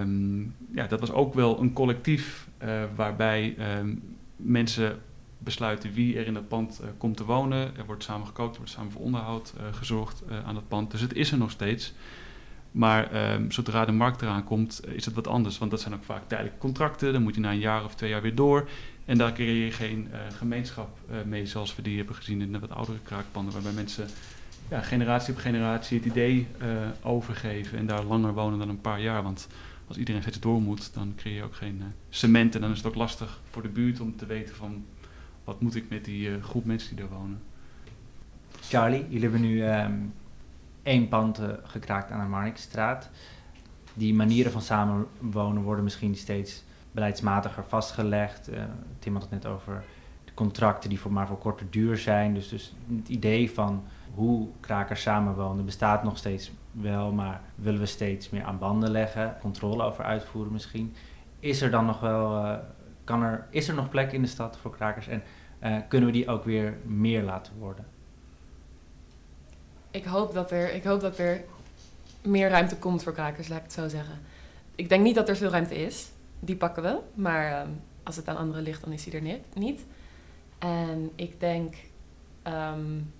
um, ja, dat was ook wel een collectief waarbij um, mensen besluiten wie er in dat pand komt te wonen. Er wordt samen gekookt, er wordt samen voor onderhoud gezorgd aan dat pand. Dus het is er nog steeds. Maar um, zodra de markt eraan komt, eh, is het wat anders. Want dat zijn ook vaak tijdelijke contracten. Dan moet je na een jaar of twee jaar weer door. En daar creëer je geen uh, gemeenschap uh, mee, zoals we die hebben gezien in de wat oudere kraakpanden. Waarbij mensen ja, generatie op generatie het idee overgeven en daar langer wonen dan een paar jaar. Want als iedereen steeds door moet, dan creëer je ook geen cement. En dan is het ook lastig voor de buurt om te weten van wat moet ik met die groep mensen die daar wonen. Charlie, jullie hebben nu um één pand uh, gekraakt aan de Marnixstraat. Die manieren van samenwonen worden misschien steeds beleidsmatiger vastgelegd. Uh, Tim had het net over de contracten die voor maar voor korte duur zijn. Dus, dus het idee van hoe krakers samenwonen bestaat nog steeds wel, maar willen we steeds meer aan banden leggen, controle over uitvoeren misschien. Is er dan nog wel, uh, kan er, is er nog plek in de stad voor krakers en kunnen we die ook weer meer laten worden? Ik hoop dat er, ik hoop dat er meer ruimte komt voor krakers, laat ik het zo zeggen. Ik denk niet dat er veel ruimte is. Die pakken we. Maar um, als het aan anderen ligt, dan is die er niet. niet. En ik denk, um,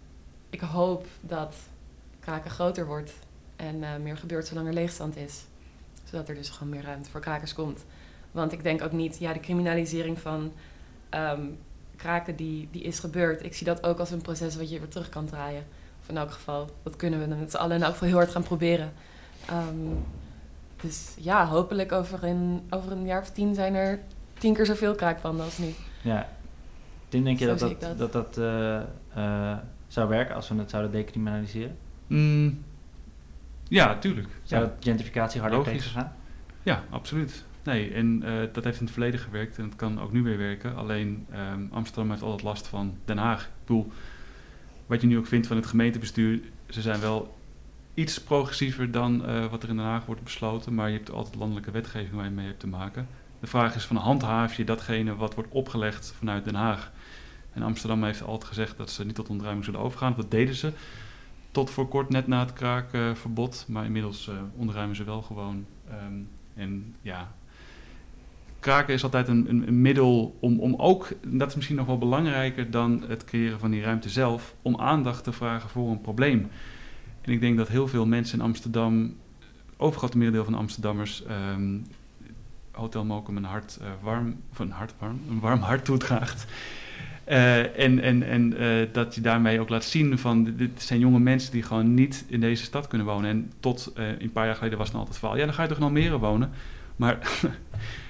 ik hoop dat kraken groter wordt en uh, meer gebeurt zolang er leegstand is. Zodat er dus gewoon meer ruimte voor krakers komt. Want ik denk ook niet, ja, de criminalisering van um, kraken die, die is gebeurd. Ik zie dat ook als een proces wat je weer terug kan draaien in elk geval. Dat kunnen we met z'n allen in elk geval heel hard gaan proberen. Um, dus ja, hopelijk over een, over een jaar of tien zijn er tien keer zoveel kraakpanden als nu. Ja. Tim, denk je dat dat, dat, dat, dat uh, uh, zou werken als we het zouden decriminaliseren? Mm, ja, tuurlijk. Zou ja. dat gentrificatie harder Logisch. tegengaan? Ja, absoluut. Nee, en uh, dat heeft in het verleden gewerkt en het kan ook nu weer werken. Alleen um, Amsterdam heeft altijd last van Den Haag. Ik bedoel, wat je nu ook vindt van het gemeentebestuur, ze zijn wel iets progressiever dan uh, wat er in Den Haag wordt besloten, maar je hebt altijd landelijke wetgeving waar je mee hebt te maken. De vraag is van handhaaf je datgene wat wordt opgelegd vanuit Den Haag. En Amsterdam heeft altijd gezegd dat ze niet tot ontruiming zullen overgaan. Dat deden ze tot voor kort net na het kraakverbod, maar inmiddels uh, ontruimen ze wel gewoon. Um, en ja, kraken is altijd een, een, een, middel om, om ook, dat is misschien nog wel belangrijker dan het creëren van die ruimte zelf, om aandacht te vragen voor een probleem. En ik denk dat heel veel mensen in Amsterdam, overgrote merendeel van de Amsterdammers, um, Hotel Mokum een hart uh, warm, of een hart warm, een warm hart toedraagt. Uh, en en, en uh, dat je daarmee ook laat zien van dit zijn jonge mensen die gewoon niet in deze stad kunnen wonen. En tot een paar jaar geleden was het altijd het verhaal, ja dan ga je toch in Almere wonen. Maar *laughs*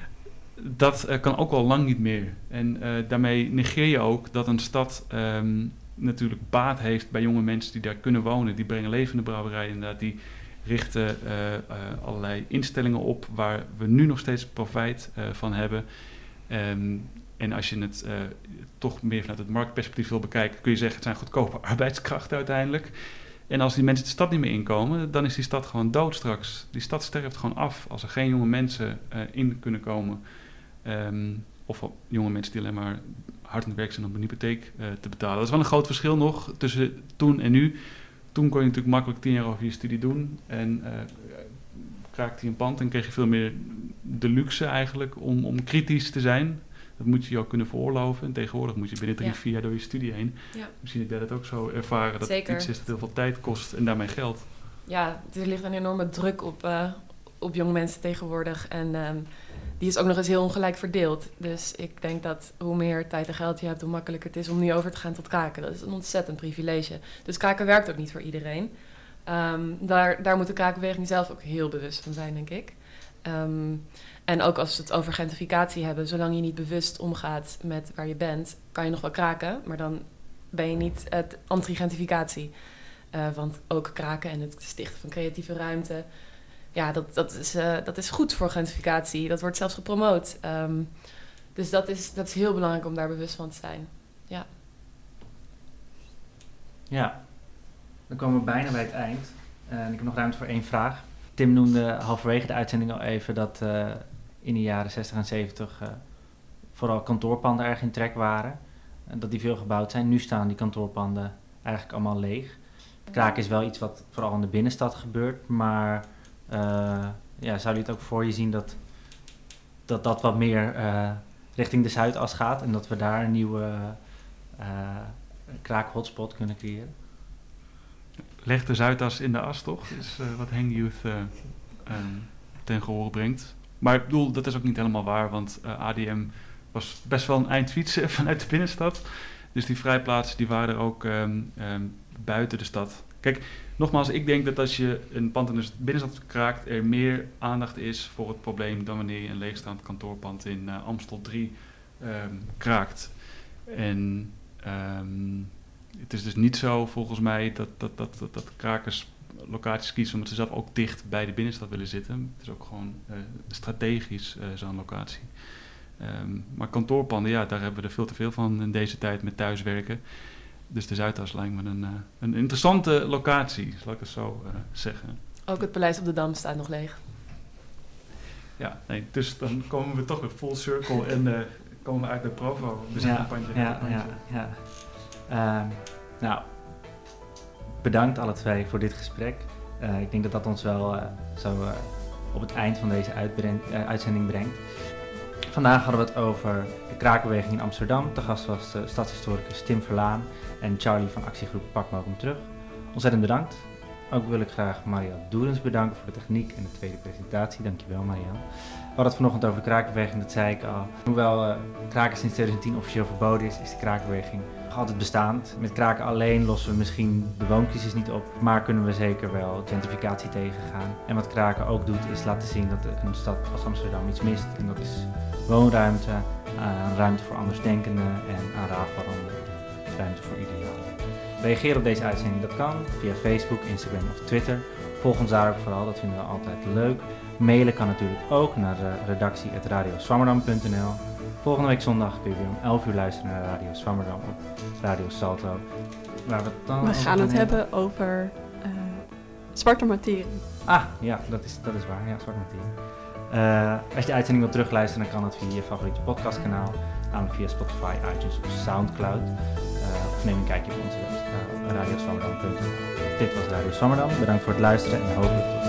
dat uh, kan ook al lang niet meer. En uh, daarmee negeer je ook dat een stad um, natuurlijk baat heeft bij jonge mensen die daar kunnen wonen. Die brengen levende brouwerijen inderdaad, die richten uh, allerlei instellingen op waar we nu nog steeds profijt van hebben. Um, en als je het toch meer vanuit het marktperspectief wil bekijken, kun je zeggen het zijn goedkope *laughs* arbeidskrachten uiteindelijk. En als die mensen de stad niet meer inkomen, dan is die stad gewoon dood straks. Die stad sterft gewoon af als er geen jonge mensen in kunnen komen. Um, of jonge mensen die alleen maar hard aan het werk zijn om een hypotheek uh, te betalen. Dat is wel een groot verschil nog tussen toen en nu. Toen kon je natuurlijk makkelijk tien jaar over je studie doen. En uh, kraakte je een pand en kreeg je veel meer de luxe eigenlijk om, om kritisch te zijn. Dat moet je je ook kunnen veroorloven. En tegenwoordig moet je binnen drie, ja. vier jaar door je studie heen. Ja. Misschien heb jij dat ook zo ervaren. Dat Zeker. iets is dat heel veel tijd kost en daarmee geld. Ja, er ligt een enorme druk op, uh, op jonge mensen tegenwoordig. En um, die is ook nog eens heel ongelijk verdeeld. Dus ik denk dat hoe meer tijd en geld je hebt, hoe makkelijker het is om nu over te gaan tot kraken. Dat is een ontzettend privilege. Dus kraken werkt ook niet voor iedereen. Um, daar, daar moet de krakenbeweging zelf ook heel bewust van zijn, denk ik. Um, en ook als we het over gentrificatie hebben, zolang je niet bewust omgaat met waar je bent, kan je nog wel kraken, maar dan ben je niet het anti-gentrificatie. Uh, want ook kraken en het stichten van creatieve ruimte, ja, dat, dat, is, uh, dat is goed voor gentrificatie. Dat wordt zelfs gepromoot. Um, dus dat is, dat is heel belangrijk om daar bewust van te zijn. Ja. Ja, dan komen we bijna bij het eind. Uh, en ik heb nog ruimte voor één vraag. Tim noemde halverwege de uitzending al even dat uh, in de jaren 60 en 70 uh, vooral kantoorpanden erg in trek waren. En dat die veel gebouwd zijn. Nu staan die kantoorpanden eigenlijk allemaal leeg. Kraken is wel iets wat vooral in de binnenstad gebeurt, maar ja, zou je het ook voor je zien dat dat, dat wat meer uh, richting de Zuidas gaat en dat we daar een nieuwe uh, kraak-hotspot kunnen creëren? Leg de Zuidas in de as, toch? is wat Hang Youth um, ten gehore brengt. Maar ik bedoel, dat is ook niet helemaal waar, want ADM was best wel een eind fietsen *laughs* vanuit de binnenstad. Dus die vrijplaatsen die waren er ook um, um, buiten de stad. Kijk, nogmaals, ik denk dat als je een pand in de binnenstad kraakt, er meer aandacht is voor het probleem dan wanneer je een leegstaand kantoorpand in uh, Amstel 3 um, kraakt. En um, het is dus niet zo volgens mij dat, dat, dat, dat, dat krakers locaties kiezen omdat ze zelf ook dicht bij de binnenstad willen zitten. Het is ook gewoon uh, strategisch uh, zo'n locatie. Um, maar kantoorpanden, ja, daar hebben we er veel te veel van in deze tijd met thuiswerken. Dus de Zuidas lijkt me een, uh, een interessante locatie, zal ik het zo uh, zeggen. Ook het Paleis op de Dam staat nog leeg. Ja, nee, dus dan komen we toch weer full circle en uh, komen we uit de Provo. Ja, ja, ja, ja. Uh, nou, bedankt alle twee voor dit gesprek. Uh, ik denk dat dat ons wel uh, zo op het eind van deze uitzending brengt. Vandaag hadden we het over de kraakbeweging in Amsterdam. De gast was de stadshistoricus Tim Verlaan en Charlie van actiegroep Pak Hem Terug. Ontzettend bedankt. Ook wil ik graag Marianne Doerens bedanken voor de techniek en de tweede presentatie. Dankjewel Marianne. We hadden het vanochtend over de kraakbeweging, dat zei ik al. Hoewel uh, kraken sinds 2010 officieel verboden is, is de kraakbeweging nog altijd bestaand. Met kraken alleen lossen we misschien de wooncrisis niet op, maar kunnen we zeker wel gentrificatie tegengaan. En wat kraken ook doet, is laten zien dat een stad als Amsterdam iets mist. En dat is woonruimte, aan ruimte voor andersdenkenden en aan raafwaranden ruimte voor idealen. Reageer op deze uitzending, dat kan via Facebook, Instagram of Twitter. Volg ons daar ook vooral, dat vinden we altijd leuk. Mailen kan natuurlijk ook naar redactie.radioswammerdam.nl. Volgende week zondag kun je weer om 11 uur luisteren naar Radio Swammerdam op Radio Salto. Waar we dan we gaan het hebben over uh, zwarte materie. Ah, ja, dat is, dat is waar. Ja, zwarte materie. Uh, als je de uitzending wilt terugluisteren, dan kan dat via je favoriete podcastkanaal. Namelijk via Spotify, iTunes of Soundcloud. Uh, of neem een kijkje op onze website uh. Dit was Radio Swammerdam. Bedankt voor het luisteren en hopelijk